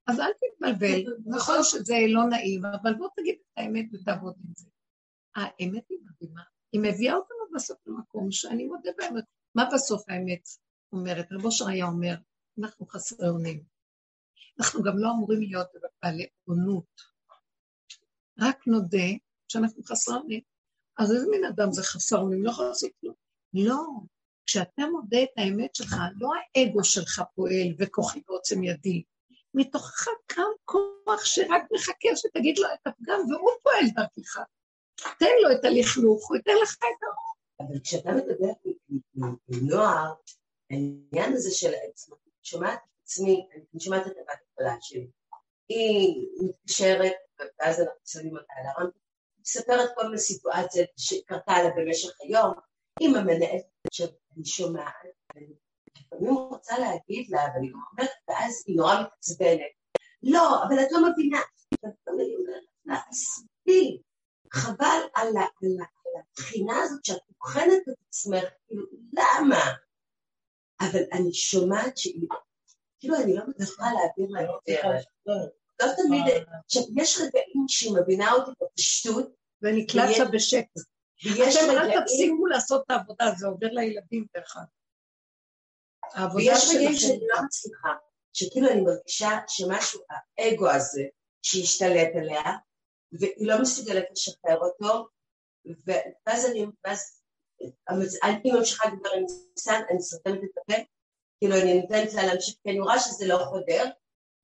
אז אל תתבלבל, נכון שזה לא נעים, אבל בוא תגיד את האמת ותעבוד עם זה. האמת היא מדהימה, היא מביאה אותנו בסוף למקום שאני מודה באמת. מה בסוף האמת אומרת? רבו אושר היה אומר, אנחנו חסרי אונים. אנחנו גם לא אמורים להיות בעלי עונות. רק נודה שאנחנו חסרי אונים. אז איזה מין אדם זה חסר אונים? לא יכול לעשות כלום. לא, כשאתה מודה את האמת שלך, לא האגו שלך פועל וכוחי בעוצם ידי, מתוכך קם כוח שרק מחכה שתגיד לו את הפגם והוא פועל דרכך. תן לו את הלכלוך, הוא ייתן לך את האור. אבל כשאתה מדבר עם נוער, העניין הזה של עצמי, שומעת עצמי, אני שומעת את הבת הגדולה שלי, היא מתקשרת, ואז אנחנו שמים אותה על הרמפה, מספרת כל מיני סיטואציות שקרתה לה במשך היום, עם המנהלת, שאני שומעת, לפעמים רוצה להגיד לה, ואני לא אומרת, ואז היא נורא מתעצבנת. לא, אבל את לא מבינה. ואני אומרת לה, עזבי, חבל על הבחינה הזאת שאת בוחנת את עצמך, כאילו, למה? אבל אני שומעת שהיא, כאילו, אני לא מצליחה להעביר לה את זה. לא תמיד, עכשיו, יש רגעים שהיא מבינה אותי בפשטות. ונקלט לה בשקט. ויש רגעים... אל תפסיקו לעשות את העבודה, זה עובר לילדים דרך אגב. ויש רגעים שאני לא מצליחה, שכאילו אני מרגישה שמשהו, האגו הזה, שהשתלט עליה, והיא לא מסוגלת לשחרר אותו, ואז אני, ואז אני ממשיכה לדבר עם ניסן, אני סותמת את הפה, כאילו אני נותנת לה להמשיך, כי אני רואה שזה לא חודר,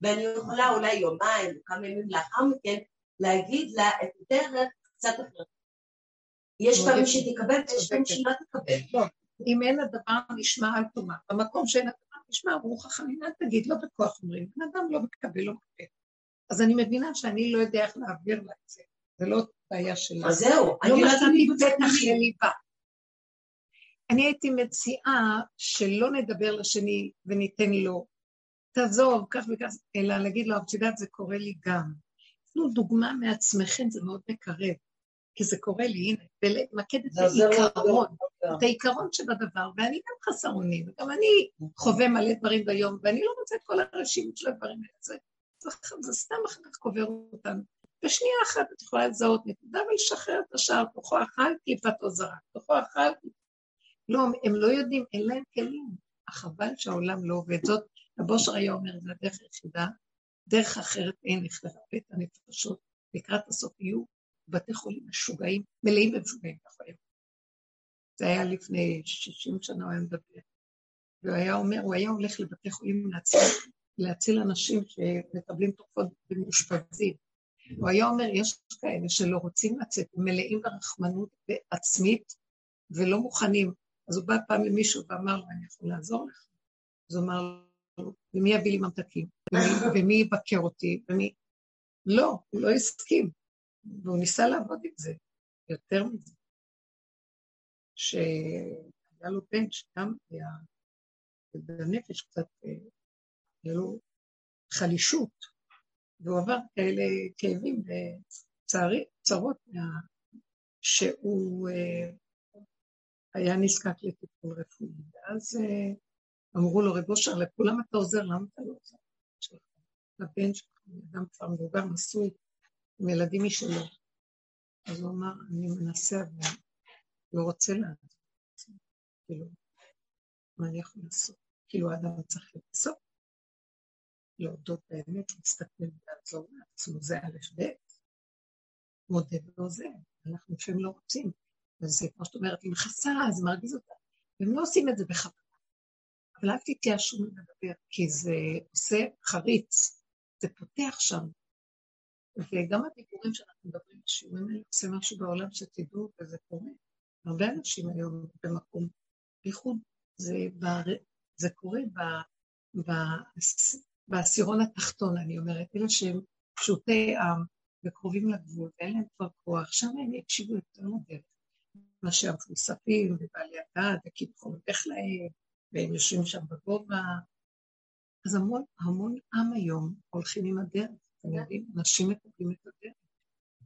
ואני יכולה אולי יומיים או כמה ימים לאחר מכן להגיד לה את הדרך קצת אחרת. יש פעמים שהיא תקבל ויש פעמים שהיא לא תקבל. לא, אם אין הדבר נשמע על תומה, במקום שאין הדבר נשמע, חכמים, אל תגיד, לא בכוח אומרים, בן אדם לא מקבל, לא מקבל. אז אני מבינה שאני לא יודע איך להעביר לה את זה, זה לא בעיה שלה. אז זהו, לא אני לא מצאתי פתח לליבה. אני הייתי מציעה שלא נדבר לשני וניתן לו, תעזוב, כך וכך, אלא להגיד לו, את יודעת, זה קורה לי גם. תנו דוגמה מעצמכם, זה מאוד מקרב, כי זה קורה לי, הנה, ולמקד את העיקרון, את העיקרון שבדבר, ואני גם חסר אונים, וגם אני חווה מלא דברים ביום, ואני לא רוצה את כל הרשימות של הדברים האלה. זה סתם אחר כך קובר אותנו. בשנייה אחת את יכולה לזהות נקודה ולשחרר את השאר, תוכו אכל קליפתו זרק, תוכו אכל לא, הם לא יודעים, אין להם כלים. החבל שהעולם לא עובד. זאת, הבושר היה אומר, זה הדרך היחידה, דרך אחרת אין איך לרפא את הנפשות. לקראת הסוף יהיו בתי חולים משוגעים, מלאים במשוגעים, ככה היום. זה היה לפני 60 שנה, הוא היה מדבר. והוא היה אומר, הוא היה הולך לבתי חולים להציל, להציל אנשים שמקבלים תרופות ומאושפזים. הוא היה אומר, יש כאלה שלא רוצים לצאת, מלאים ברחמנות עצמית ולא מוכנים. אז הוא בא פעם למישהו ואמר לו, אני יכול לעזור לך? אז הוא אמר לו, ומי יביא לי ממתקים? ומי, ומי יבקר אותי? ומי... לא, הוא לא הסכים. והוא ניסה לעבוד עם זה, יותר מזה. שהיה לו בן שגם היה בנפש קצת, אה, היה לו חלישות, והוא עבר כאלה כאבים וצרות, שהוא אה, היה נזקק לטיפול רפואי. ואז אה, אמרו לו, רב אושר, לכולם אתה עוזר, למה אתה לא עוזר? לבן שלך, אדם כבר מבוגר, נשוי, עם ילדים משלו. אז הוא אמר, אני מנסה, אבל לא רוצה לעזור. כאילו, מה אני יכול לעשות? כאילו, האדם צריך לעשות. להודות באמת, להסתכל ולעזור לעצמו, זה א' ב', מודה ועוזר. אנחנו לפעמים לא רוצים. וזה, כמו שאת אומרת, היא מכסה, זה מרגיז אותה. והם לא עושים את זה בכוונה. אבל אל תתייאשו מלדבר, כי זה עושה חריץ, זה פותח שם. וגם הדיבורים שאנחנו מדברים בשיעורים האלה עושה משהו בעולם שתדעו, וזה קורה. הרבה אנשים היום במקום, בייחוד זה, זה קורה ב, ב, בעשירון התחתון, אני אומרת, אלה שהם פשוטי עם וקרובים לגבול, ואין להם כבר כוח, שם הם יקשיבו יותר לדרך. מאשר המפוספים ובעלי הדעת, וקיפחו הולך להם, והם יושבים שם בגובה. אז המון, המון עם היום הולכים עם הדרך, אתם יודעים, אנשים מקבלים את הדרך,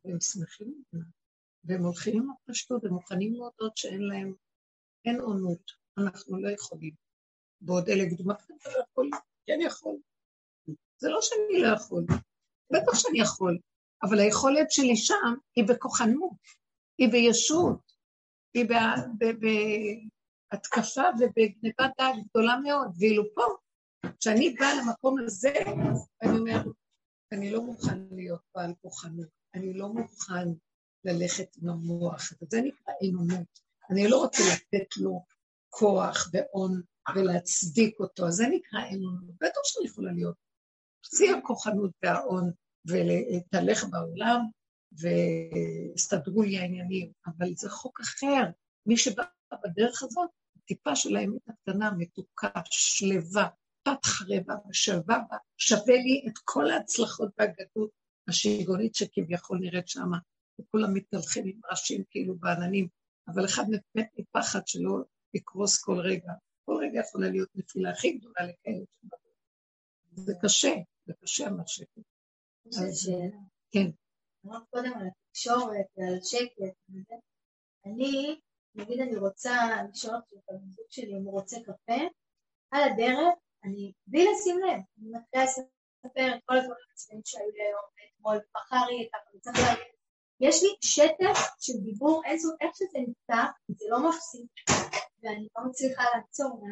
והם שמחים והם הולכים עם הפשטות, הם מוכנים להודות שאין להם, אין עונות, אנחנו לא יכולים. בעוד אלה גדומה, אתה לא יכול, כן יכול. זה לא שאני לא יכול, בטח שאני יכול, אבל היכולת שלי שם היא בכוחנות, היא בישות, היא בהתקפה ובגניבת דעת גדולה מאוד, ואילו פה, כשאני באה למקום הזה, אני אומרת, אני לא מוכן להיות בעל כוחנות, אני לא מוכן ללכת עם המוח, זה נקרא אמונות. אני לא רוצה לתת לו כוח והון ולהצדיק אותו, אז זה נקרא אמונות. בטח שאני יכולה להיות שיא הכוחנות וההון ולהתהלך בעולם והסתדרו לי העניינים, אבל זה חוק אחר. מי שבא בדרך הזאת, טיפה של האמת הקטנה, מתוקה, שלווה, פת חרבה ושלווה בה, שווה לי את כל ההצלחות והגדות השיגונית שכביכול נראית שמה, וכולם מתהלכים עם ראשים כאילו בעננים, אבל אחד מת מפחד שלא יקרוס כל רגע. כל רגע יכולה להיות נפילה הכי גדולה לכאלה. זה קשה, זה קשה מה שקורה. כן. אמרת קודם על התקשורת ועל השקט. אני, נגיד אני רוצה לשאול את הזוג שלי אם הוא רוצה קפה, על הדרך, אני, בלי לשים לב, אני מתחילה לספר את כל הדברים הצבאיים שהיו לי היום, אתמול, מחר יהיה ככה, צריך להגיד, יש לי שטף של דיבור, איזו, איך שזה נמצא, זה לא מפסיק, ואני לא מצליחה לעצור,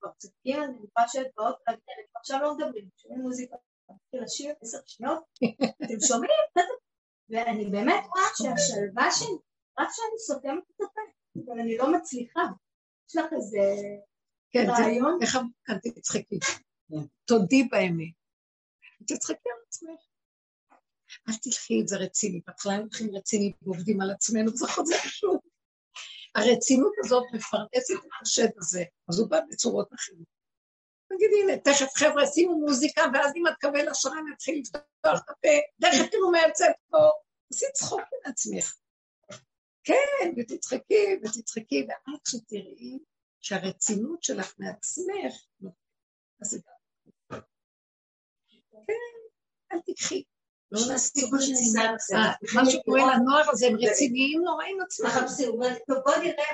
כבר צודקים, אני יכולה לשבת באוטו, עכשיו לא מדברים, שומעים מוזיקה, מתחיל לשיר עשר שניות, אתם שומעים? ואני באמת רואה שהשלווה שלי רק שאני סותמת את הפה, אבל אני לא מצליחה. יש לך איזה כן, רעיון? איך אמרת כאן תצחקי? תודי באמת. תצחקי על עצמך. אל תלכי את זה רציני. בהתחלה הולכים רציני ועובדים על עצמנו, זה חוזר שוב. הרצינות הזאת מפרנסת את השד הזה, אז הוא בא בצורות אחרות. נגיד, הנה, תכף חבר'ה, שימו מוזיקה, ואז אם את תקבל השראה, אני אתחיל לפתוח את הפה, תכף תראו מה יוצא פה. עשי צחוק עם עצמך. כן, ותצחקי, ותצחקי, ועד שתראי שהרצינות שלך מעצמך, אז זה גם... כן, אל תיקחי. לא נעשי מה שקורה לנוער הזה, הם רציניים נורא עם עצמם. מחפשים, טוב בוא נראה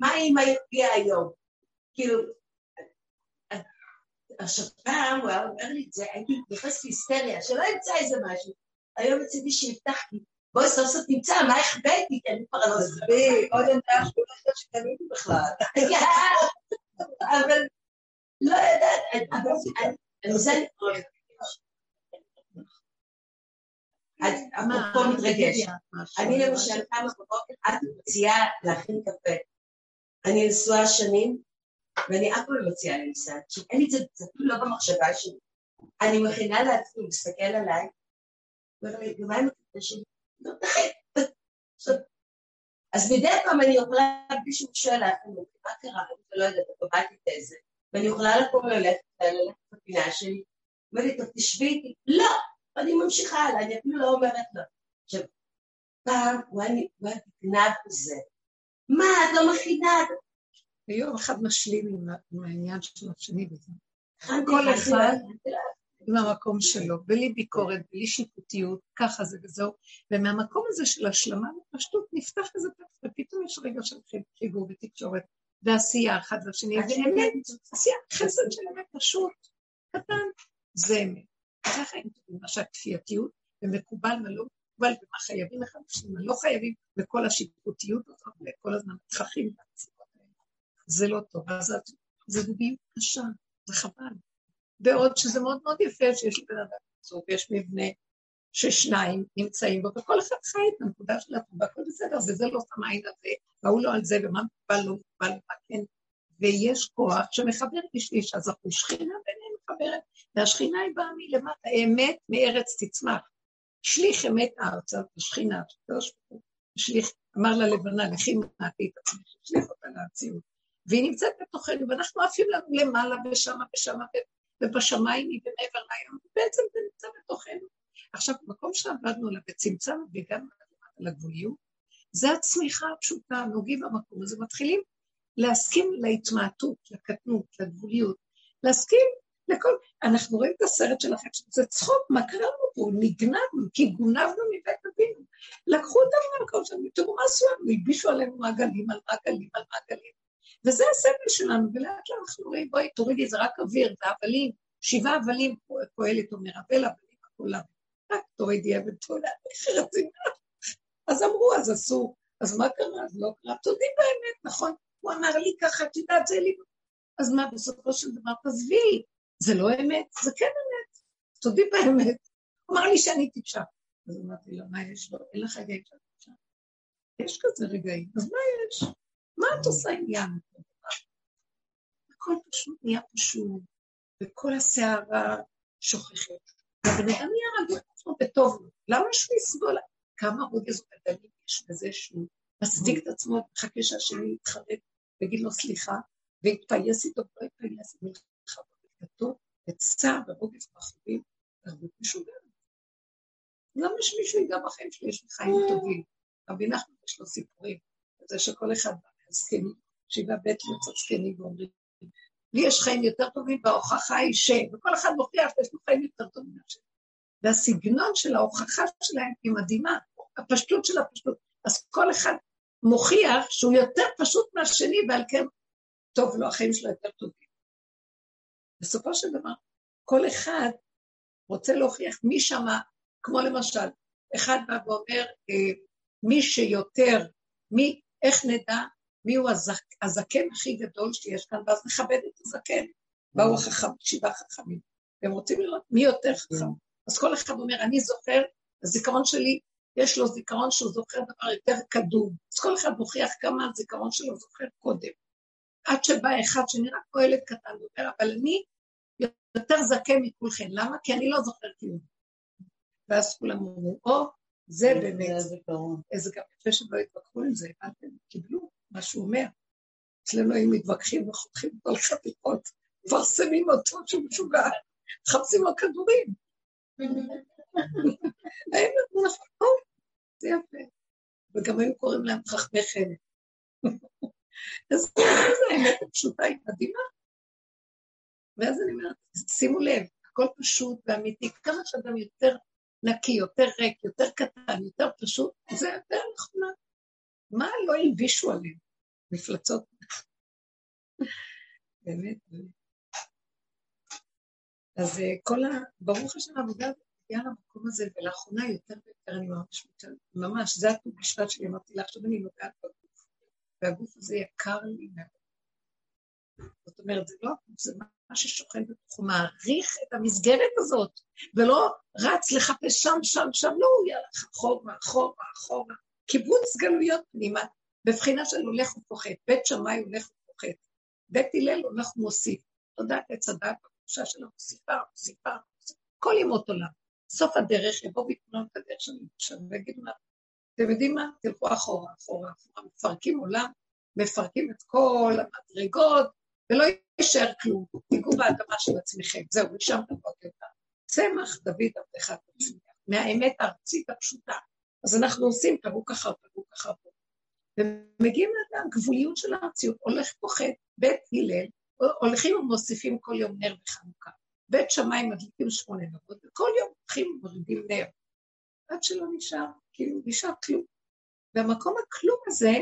מה אימא הביאה היום. כאילו, עכשיו פעם הוא היה אומר לי את זה, הייתי נכנסת להיסטריה, שלא ימצא איזה משהו. היום מצידי שיפתח לי, בואי סוף סוף תמצא, מה החבאתי? כי אני כבר לא עזבי, עוד עמדה שכולכת שקניתי בכלל. אבל לא יודעת, אני זה אני קוראת. אפרופו מתרגש. אני למשל קמה בבוקר, את מציעה להכין קפה. אני נשואה שנים, ואני אף פעם לא מציעה לניסן, שאין לי את זה, זה אפילו לא במחשבה שלי. אני מכינה לעצמי, מסתכל עליי, אומר לי, ומה עם הקפה שלי? לא, אז מדי פעם אני יכולה, בלי שהוא שואל, מה קרה? אני לא יודעת, בבית איזה, ואני יכולה לקום ללכת, ללכת בפינה שלי, לי, טוב, תשבי איתי, לא, אני ממשיכה הלאה, אני אפילו לא אומרת לו. עכשיו, פעם הוא היה נגנב בזה, מה, את לא מכינה? ויום אחד משלים עם העניין של השני בזה. כל אחד עם המקום שלו, בלי ביקורת, בלי שיפוטיות, ככה זה וזהו. ומהמקום הזה של השלמה ופשטות נפתח איזה פתח, ופתאום יש רגע של חיבור ותקשורת, ועשייה אחד לשני, ואמת, עשייה, חסד של אמת פשוט, קטן, זה אמת. ככה הם טובים, מה שהכפייתיות, ומקובל מה לא מקובל, ומה חייבים לשני, מה לא חייבים, וכל השיפוטיות הזאת, וכל הזמן מתחכים האלה. זה לא טוב, אז זה זוגיות קשה, זה חבל. בעוד שזה מאוד מאוד יפה שיש לבן אדם זוג, יש מבנה ששניים נמצאים בו, וכל אחד חי את הנקודה של עצמו, והכל בסדר, וזה לא שם עין על זה, והוא לא על זה, ומה מקובל, לא מקובל, ומה כן, ויש כוח שמחבר איש לאיש, אז אנחנו שכינה ביניהם מחברת, והשכינה היא באה מלמטה, אמת מארץ תצמח. שליך אמת ארצה, השכינה, שליך, אמר ללבנה, לכי מעטי את עצמך, שליך אותה להציאות. והיא נמצאת בתוכנו, ואנחנו עפים לנו למעלה ושמה ושמה, ובשמיים היא ומעבר לים, בעצם זה נמצא בתוכנו. עכשיו, מקום שעבדנו עליו וצמצמנו והגענו לגבוליות, זה הצמיחה הפשוטה, נוגעים במקום הזה, מתחילים להסכים להתמעטות, לקטנות, לגבוליות, להסכים לכל... אנחנו רואים את הסרט שלכם, זה צחוק, מה קרה לנו פה? נגנבנו, כי גונבנו מבית אבינו. לקחו אותנו למקום שלנו, תראו מה עשו לנו, הלבישו עלינו מעגלים על מעגלים על מעגלים. וזה הסבל שלנו, ולאט לאט אנחנו רואים, בואי תורידי, זה רק אוויר, והבלים, שבעה הבלים, פועלת אומר, אבל הבלים הכולם, רק תורידי אבן תולה. אז אמרו, אז עשו, אז מה קרה? אז לא קרה, תודי באמת, נכון? הוא אמר לי ככה, את יודעת, זה לי... אז מה, בסופו של דבר, תעזבי, זה לא אמת, זה כן אמת, תודי באמת. הוא אמר לי שאני טיפשה. אז אמרתי לו, מה יש לו? אין לך רגעים שאת טיפשה. יש כזה רגעים, אז מה יש? את עושה עניין? הכל פשוט נהיה פשוט, וכל הסערה שוכחת. והבן אדם נהיה רגוע עצמו בטוב לו. למה שהוא יסבול? כמה רוגז וגדלים יש בזה שהוא מצדיק את עצמו ומחכה שהשני יתחרט ויגיד לו סליחה, ויתפייס איתו ולא יתפייס, מלחמה וקטות וצער ורוגז מאחורים, תרבות משוגעת. למה שמישהו ייגע בחיים שלי? יש לי חיים טובים. רבי נחמן יש לו סיפורים, זה שכל אחד בא מהזקנים, שבעה בית יוצא זקנים ואומרים, לי יש חיים יותר טובים וההוכחה היא ש... וכל אחד מוכיח שיש לו חיים יותר טובים מהשני. והסגנון של ההוכחה שלהם היא מדהימה, הפשטות של הפשטות. אז כל אחד מוכיח שהוא יותר פשוט מהשני, ועל כן טוב לו, החיים שלו יותר טובים. בסופו של דבר, כל אחד רוצה להוכיח מי שמה, כמו למשל, אחד בא ואומר, אה, מי שיותר, מי, איך נדע מי הוא הזק, הזקן הכי גדול שיש כאן, ואז נכבד את הזקן. באו החכם, שבעה חכמים, והם רוצים לראות מי יותר חכם. אז כל אחד אומר, אני זוכר, הזיכרון שלי יש לו זיכרון שהוא זוכר דבר יותר קדום. אז כל אחד מוכיח כמה הזיכרון שלו זוכר קודם. עד שבא אחד שנראה כמו ילד קטן, ואומר, אבל אני יותר זקן מכולכם. למה? כי אני לא זוכר כלום. ואז כולם אמרו, או, זה באמת, איזה גם יפה שלא התווכחו עם זה, הבנתם? קיבלו מה שהוא אומר. אצלנו היו מתווכחים וחותכים כל חתיכות, מפרסמים אותו שהוא משוגע, מחפשים לו כדורים. הם נתנו לך, או, זה יפה. וגם היו קוראים להם חכמי חלק. אז זה האמת הפשוטה, היא מדהימה. ואז אני אומרת, שימו לב, הכל פשוט ואמיתי, כמה שאדם יותר נקי, יותר ריק, יותר קטן, יותר פשוט, זה יותר נכונה. מה לא הלבישו עליהם? מפלצות. באמת, באמת. אז אה, כל ה... ברוך השם, העבודה הגיעה למקום הזה, ולאחרונה יותר ויותר אני ממש ממש, זה הטוב בשבט שלי, אמרתי לה, עכשיו אני נוגעת בגוף, והגוף הזה יקר לי מאוד. זאת אומרת, זה לא זה מה ששוכן בתוכו, מעריך את המסגרת הזאת, ולא רץ לחפש שם, שם, שם, לא, יאללה, אחורה, אחורה, אחורה. קיבוץ גלויות פנימה, בבחינה של הולך ופוחת, בית שמאי הולך ופוחת, בית הלל הולך ומוסיף. תודעת עץ הדת, התחושה של המוסיפה, מוסיפה, כל ימות עולם. סוף הדרך יבואו ויתנו את הדרך שאני חושב, ויגידו לה, אתם יודעים מה? תלכו אחורה, אחורה, אחורה, מפרקים עולם, מפרקים את כל המדרגות, ולא יישאר כלום. תיגעו באדמה של עצמכם, זהו, משם תבוא הגאולה. צמח דוד עבדך תצמיח, מהאמת הארצית הפשוטה. אז אנחנו עושים פירוק אחר פירוק אחר פירוק. ומגיעים לגבוליות של הארציות, הולך פוחד, בית הלל, הולכים ומוסיפים כל יום נר בחנוכה. בית שמיים מדליקים שמונה נרות, וכל יום הולכים ומורידים נר. עד שלא נשאר, כאילו, נשאר כלום. והמקום הכלום הזה,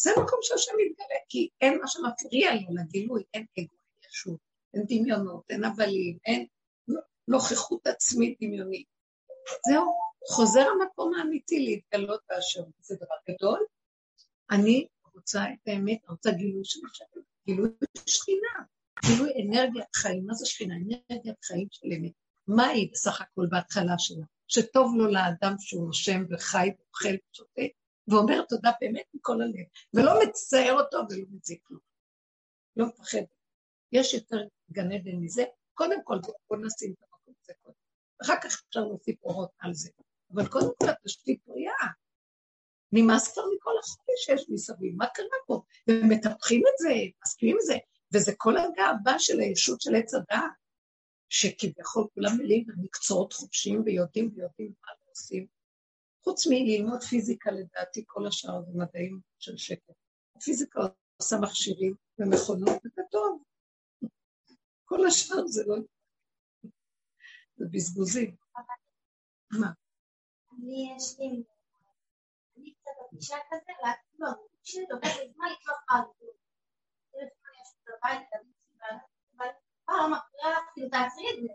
זה מקום שהשם מתגלה, כי אין מה שמפריע לו לגילוי, אין אגו, אין ישות, אין דמיונות, אין הבלים, אין נוכחות עצמית דמיונית. זהו, חוזר המקום האמיתי להתגלות באשר זה דבר גדול. אני רוצה את האמת, אני רוצה גילוי של השם, גילוי שכינה, גילוי אנרגיית חיים. מה זה שכינה? אנרגיית חיים של אמת. מה היא בסך הכל בהתחלה שלה? שטוב לו לאדם שהוא נושם וחי ואוכל ושותה, ואומר תודה באמת מכל הלב, ולא מצער אותו ולא מציק לו. לא מפחד. יש יותר גן עדן מזה, קודם כל בואו נשים את המקום הזה קודם. אחר כך אפשר להוסיף אורות על זה. אבל קודם כל התשתית בריאה. נמאס כבר מכל החולי שיש מסביב, מה קרה פה? ומטפחים את זה, מסכימים עם זה, וזה כל הגאווה של הישות של עץ הדעת, שכביכול כולם מלאים במקצועות חופשיים ויודעים ויודעים מה לא עושים. חוץ מללמוד פיזיקה, לדעתי, כל השאר זה מדעים של שקר. הפיזיקה עושה מכשירים ומכונות, וזה טוב. כל השאר זה לא... זה בזבוזים. מה? אני יש לי... בפגישה כזה, רק כאילו, שלי לוקח לי זמן חלטות. לא מפריע לך, כאילו תעצרי את זה.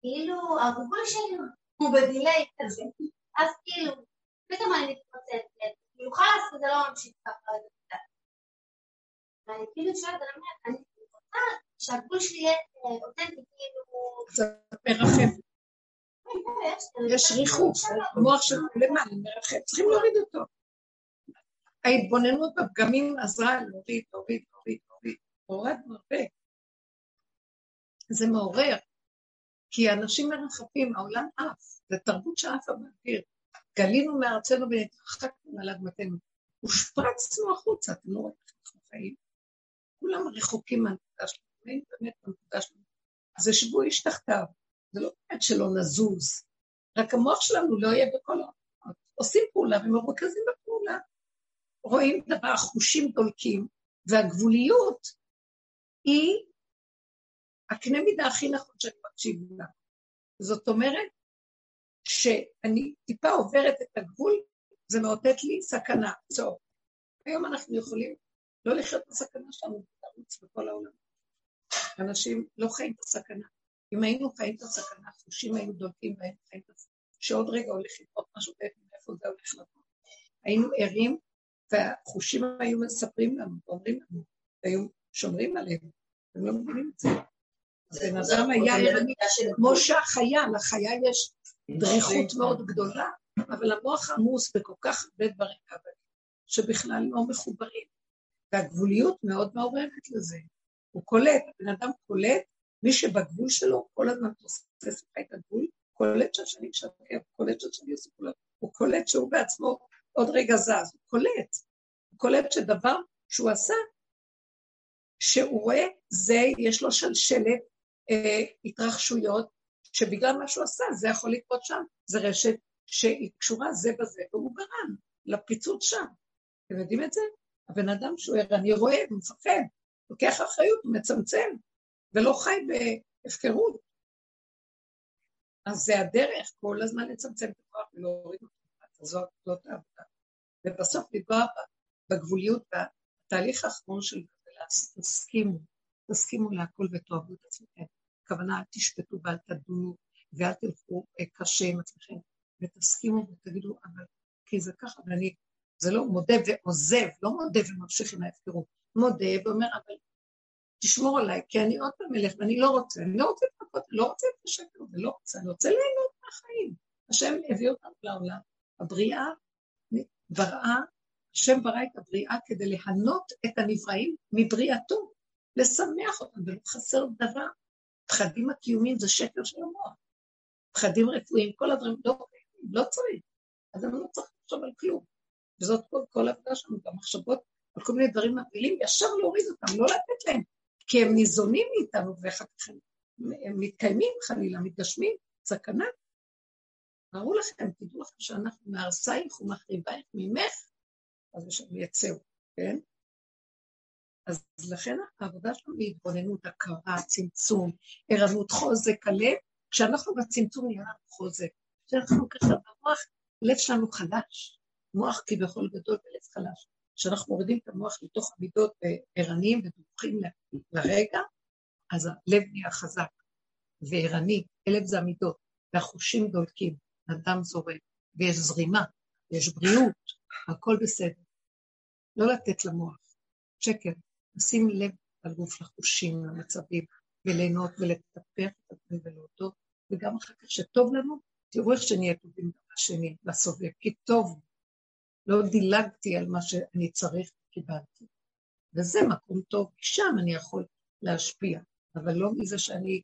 כאילו, הגבול שלי הוא בדיליי כזה. אז כאילו, פתאום אני מתפוצצת. כאילו חלאס, זה לא ממשיך ככה. ואני כאילו שואלת, אני רוצה שהגבול שלי יהיה אותנטי, כאילו... קצת מרחב. יש ריחוף, המוח שלנו למעלה מרחב, צריכים להוריד אותו. ההתבוננות בפגמים עזרה להוריד, להוריד, להוריד, להוריד. הורדנו הרבה. זה מעורר, כי אנשים מרחפים, העולם עף, זה תרבות שעפה באוויר. גלינו מארצנו ונתרחקנו על אדמתנו. הושפרצנו החוצה, אתם לא רואים איך אנחנו חיים. כולם רחוקים מהנקודה שלנו, אין באמת מהנקודה שלנו. אז ישבו איש תחתיו, זה לא באמת שלא נזוז, רק המוח שלנו לא יהיה בכל העולם. עושים פעולה ומרוכזים בפעולה. רואים דבר, חושים דולקים, והגבוליות היא הקנה מידה הכי נכון שאני מקשיב לה. זאת אומרת, שאני טיפה עוברת את הגבול, זה מאותת לי סכנה, צור. היום אנחנו יכולים לא לחיות בסכנה שלנו, לרוץ בכל העולם. אנשים לא חיים את הסכנה. אם היינו חיים את הסכנה, החושים היו דולקים והיינו חיים את הסכנה, שעוד רגע הולך לקרות משהו ואיפה זה הולך לבוא. היינו ערים, והחושים היו מספרים לנו, ואומרים לנו, והיו שומרים עלינו, הם לא מבינים את זה. בן אדם היה ערני, כמו שהחיה, לחיה יש דריכות מאוד גדולה, אבל המוח עמוס בכל כך הרבה דברים שבכלל לא מחוברים, והגבוליות מאוד מעוררת לזה. הוא קולט, הבן אדם קולט, מי שבגבול שלו כל הזמן תוסס לך את הגבול, קולט שהשני משקר, קולט שהשני עושה כולם, הוא קולט שהוא בעצמו עוד רגע זז, הוא קולט, הוא קולט שדבר שהוא עשה, שהוא רואה, זה, יש לו שלשלת אה, התרחשויות, שבגלל מה שהוא עשה, זה יכול לקרות שם, זה רשת שהיא קשורה זה בזה, והוא גרם לפיצוץ שם. אתם יודעים את זה? הבן אדם שהוא ערני רואה, הוא מפחד, לוקח אחריות, הוא מצמצם, ולא חי בהפקרות. אז זה הדרך כל הזמן לצמצם את הכוח ולהוריד אותו. זאת, זאת העבודה. ובסוף לפגוע בגבוליות והתהליך האחרון של תסכימו, תסכימו להכל ותאהבו את עצמכם. הכוונה, אל תשפטו ואל תדונו ואל תלכו אה, קשה עם עצמכם, ותסכימו ותגידו, אבל כי זה ככה, ואני, זה לא מודה ועוזב, לא מודה וממשיך עם ההפקרות, מודה ואומר, אבל תשמור עליי, כי אני עוד פעם אלך ואני לא רוצה, אני לא רוצה את לא רוצה את השקר, אני לא רוצה, אני רוצה ליהנות מהחיים. השם הביא אותנו לעולם, הבריאה בראה, השם ברא את הבריאה כדי להנות את הנבראים מבריאתו, לשמח אותם, ולא חסר דבר. פחדים הקיומיים זה שקר של המוח. פחדים רפואיים, כל הדברים לא, לא צריך. אז אני לא צריך לחשוב על כלום. וזאת כל, כל העבודה שלנו, במחשבות על כל מיני דברים מבהילים, ישר להוריד אותם, לא לתת להם, כי הם ניזונים מאיתנו, ואחר כך הם, מתקיימים חלילה, מתגשמים, סכנה. תארו לכם, תדעו לכם שאנחנו מהרסייך ומחריבייך ממך, אז הם יצאו, כן? אז לכן העבודה שלנו היא התבוננות, הכרה, צמצום, ערנות, חוזק הלב. כשאנחנו בצמצום נהיה לנו חוזק. כשאנחנו ככה במוח, לב שלנו חלש. מוח כביכול גדול ולב חלש. כשאנחנו מורידים את המוח לתוך המידות ערניים ודרוכים לרגע, אז הלב נהיה חזק וערני. הלב זה המידות, והחושים דולקים, הדם זורם, ויש זרימה, ויש בריאות, הכל בסדר. לא לתת למוח. שקר. לשים לב על גוף לחושים, למצבים, וליהנות ולטפח את עצמי ולהודות, וגם אחר כך שטוב לנו, תראו איך שנהיה טובים גם לסובב, כי טוב, לא דילגתי על מה שאני צריך וקיבלתי. וזה מקום טוב, שם אני יכול להשפיע, אבל לא מזה שאני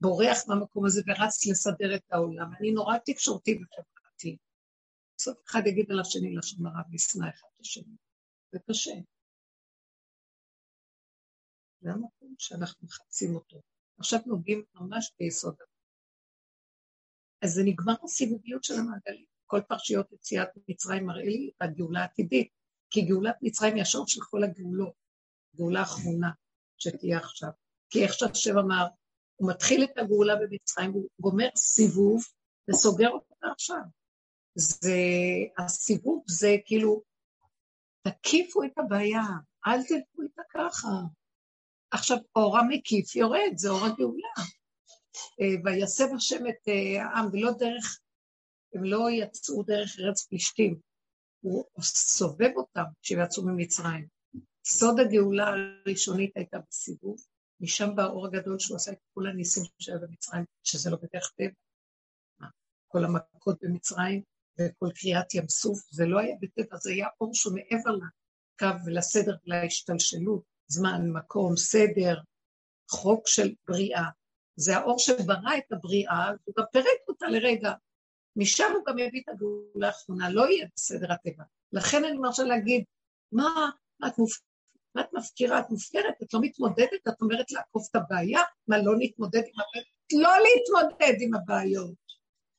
בורח מהמקום הזה ורץ לסדר את העולם. אני נורא תקשורתי וחברתי. בסוף אחד יגיד על השני לשון הרע וישנא אחד את השני. זה קשה. זה המקום שאנחנו מחפשים אותו. עכשיו נוגעים ממש ביסוד. אז זה נגמר הסיבוביות של המעגלים. כל פרשיות יציאת מצרים מראה לי את הגאולה העתידית, כי גאולת מצרים היא השור של כל הגאולות, גאולה אחרונה שתהיה עכשיו. כי איך שהשם אמר, הוא מתחיל את הגאולה במצרים, הוא גומר סיבוב וסוגר אותה עכשיו. זה, הסיבוב זה כאילו, תקיפו את הבעיה, אל תלכו איתה ככה. עכשיו, אור המקיף יורד, זה אור הגאולה. אה, ויסב השם את אה, העם, ולא דרך, הם לא יצאו דרך ארץ פלישתים, הוא סובב אותם כשהם יצאו ממצרים. סוד הגאולה הראשונית הייתה בסיבוב, משם בא האור הגדול שהוא עשה את כל הניסים שהיו במצרים, שזה לא בדרך טבע. כל המכות במצרים וכל קריאת ים סוף, זה לא היה בטבע, זה היה אור שהוא מעבר לקו ולסדר ולהשתלשלות. זמן, מקום, סדר, חוק של בריאה. זה האור שברא את הבריאה, הוא גם פירק אותה לרגע. משם הוא גם יביא את הגאולה האחרונה, לא יהיה בסדר הטבע. לכן אני מרשה להגיד, מה, את, מופ... מה את מפקירה? את מופקרת, את לא מתמודדת, את אומרת לעקוף את הבעיה? מה, לא להתמודד עם הבעיות? לא להתמודד עם הבעיות.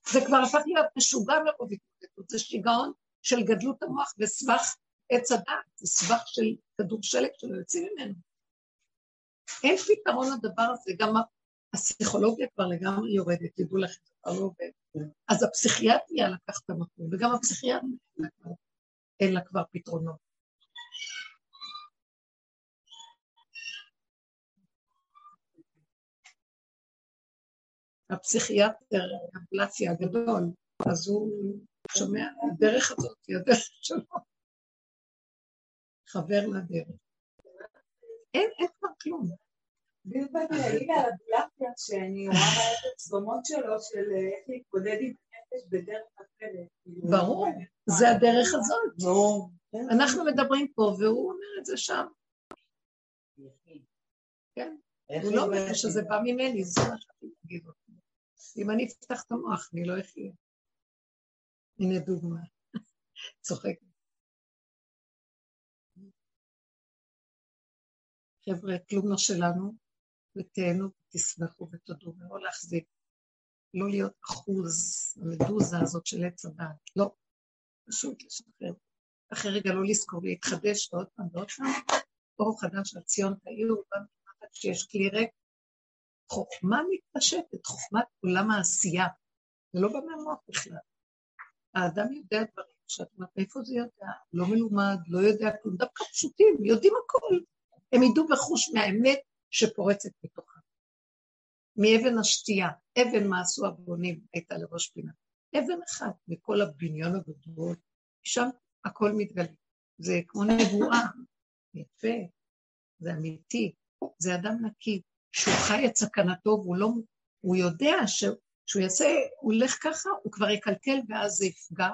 זה כבר הפך להיות משוגע מרוב התמודדות, זה שיגעון של גדלות המוח וסבך עץ הדעת, זה סבך של כדור שלג שלא יוצאים ממנו. אין פתרון לדבר הזה, גם הפסיכולוגיה כבר לגמרי יורדת, תדעו לכם, אז הפסיכיאטריה לקח את המקום, וגם הפסיכיאטריה אין לה כבר פתרונות. הפסיכיאטר, האפלציה הגדול, אז הוא שומע, הדרך הזאת היא הדרך שלו. חבר לדרך. אין, אין כבר כלום. בלבד להגיד על הבלקיה שאני רואה את הצגומות שלו של איך להתמודד עם ברור, זה הדרך הזאת. אנחנו מדברים פה והוא אומר את זה שם. כן, הוא לא אומר שזה בא ממני, זה מה שאני אגיד אותו. אם אני אפתח את המוח, אני לא אחיה. הנה דוגמה. צוחקת. חבר'ה, כלום לא שלנו, ותהנו ותשמחו ותודו, ולא להחזיק, לא להיות אחוז המדוזה הזאת של עץ הדעת, לא, פשוט לשחרר. אחרי רגע לא לזכור להתחדש עוד פעם ועוד פעם, אור חדש על ציון תאיר, כשיש כלי ריק. חוכמה מתפשטת, חוכמת עולם העשייה, זה לא בא בכלל. האדם יודע דברים שאת אומרת, איפה זה יודע? לא מלומד, לא יודע כלום, דווקא פשוטים, יודעים הכל. הם ידעו בחוש מהאמת שפורצת בתוכם. מאבן השתייה, אבן מה עשו הבונים הייתה לראש פינה. אבן אחת מכל הבניון הגדול, שם הכל מתגלה. זה כמו נבואה, יפה, זה אמיתי, זה אדם נקי, שהוא חי את סכנתו והוא לא, הוא יודע שהוא יעשה, הוא ילך ככה, הוא כבר יקלקל ואז זה יפגע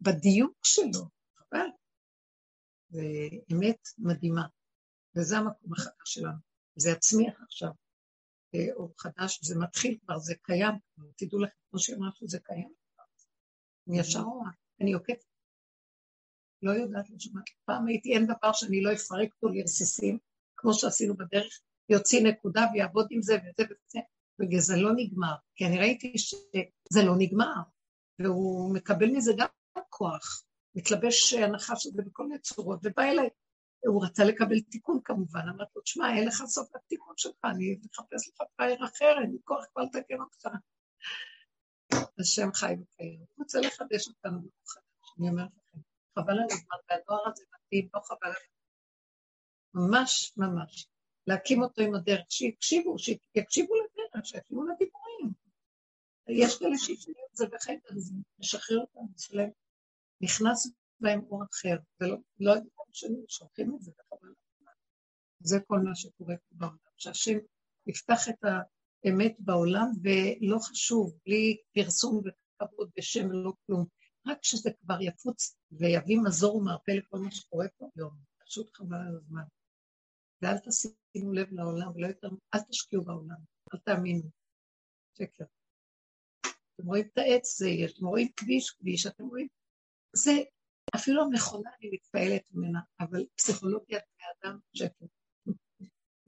בדיוק שלו, חבל. זה אמת מדהימה. וזה המקום החדש שלנו. זה יצמיח עכשיו אה, אור חדש, זה מתחיל כבר, זה קיים, תדעו לכם, כמו שאמרתי, זה קיים. אני ישר רואה, אני עוקפת. לא יודעת, לא שמעת. פעם הייתי, אין דבר שאני לא אפרק אותו לרסיסים, כמו שעשינו בדרך, יוציא נקודה ויעבוד עם זה וזה וזה, וזה לא נגמר. כי אני ראיתי שזה לא נגמר, והוא מקבל מזה גם כוח, מתלבש הנחש הזה בכל מיני צורות, ובא אליי הוא רצה לקבל תיקון כמובן, אמרתי לו, תשמע, אין לך סוף לתיקון שלך, אני מחפש לך פרייר אחר, אין לי כוח כבר לתקן אותך. השם חי וקיים. הוא רוצה לחדש אותנו ברוך חדש, אני אומרת לכם, חבל על הזמן, והדואר הזה מתאים, לא חבל על. ממש ממש. להקים אותו עם הדרך, שיקשיבו, שיקשיבו לדרך, שיקשיבו לדיבורים. יש כאלה שיפנו את זה בחדר, אז משחרר אותם, שלהם נכנס בהם אור אחר, ולא לא שנים שולחים את זה בחבל זה כל מה שקורה פה בעולם, שהשם יפתח את האמת בעולם, ולא חשוב, בלי פרסום וכבוד בשם ולא כלום, רק שזה כבר יפוץ ויביא מזור ומרפא לכל מה שקורה פה היום, פשוט חבל על הזמן. ואל תשימו לב לעולם, ולא יותר, אל תשקיעו בעולם, אל תאמינו. שקר. אתם רואים את העץ, זה יש, אתם רואים כביש, כביש, אתם רואים, זה אפילו המכונה, אני מתפעלת ממנה, אבל פסיכולוגיית בני אדם שקר.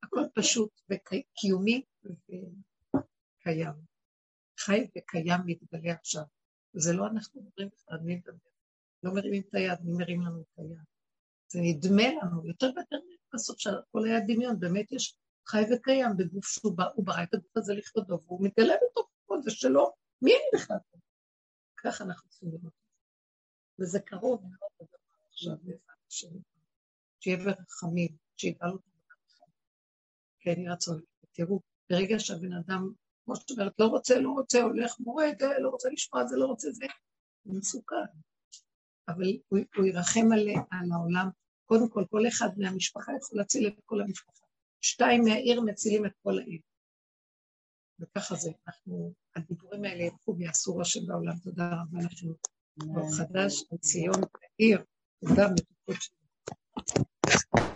הכל פשוט וקיומי וקיים. חי וקיים מתגלה עכשיו. זה לא אנחנו מדברים בכלל, מי מדבר? לא מרימים את היד, מי מרים לנו את היד? זה נדמה לנו, יותר ויותר בסוף שהכל היה דמיון, באמת יש חי וקיים בגוף שהוא בא, הוא ברא את הגוף הזה לכבודו, והוא מתגלה בתוכו, זה שלו, מי אני בכלל? ככה אנחנו צריכים לראות. וזה קרוב מאוד לדבר עכשיו, בעזרת השם. שיהיה ברחמים, שיגאל אותו ברחמים. כן, יהי רצון. תראו, ברגע שהבן אדם, כמו שאת אומרת, לא רוצה, לא רוצה, הולך, מורד, לא רוצה לשמוע זה, לא רוצה זה, הוא מסוכן. אבל הוא, הוא ירחם על, על העולם. קודם כל, כל אחד מהמשפחה יכול להציל את כל המשפחה. שתיים מהעיר מצילים את כל העיר. וככה זה, אנחנו, הדיבורים האלה ילכו ויעשו רושם בעולם. תודה רבה לכם. חדש, ציון העיר, תודה מתוקות שלנו.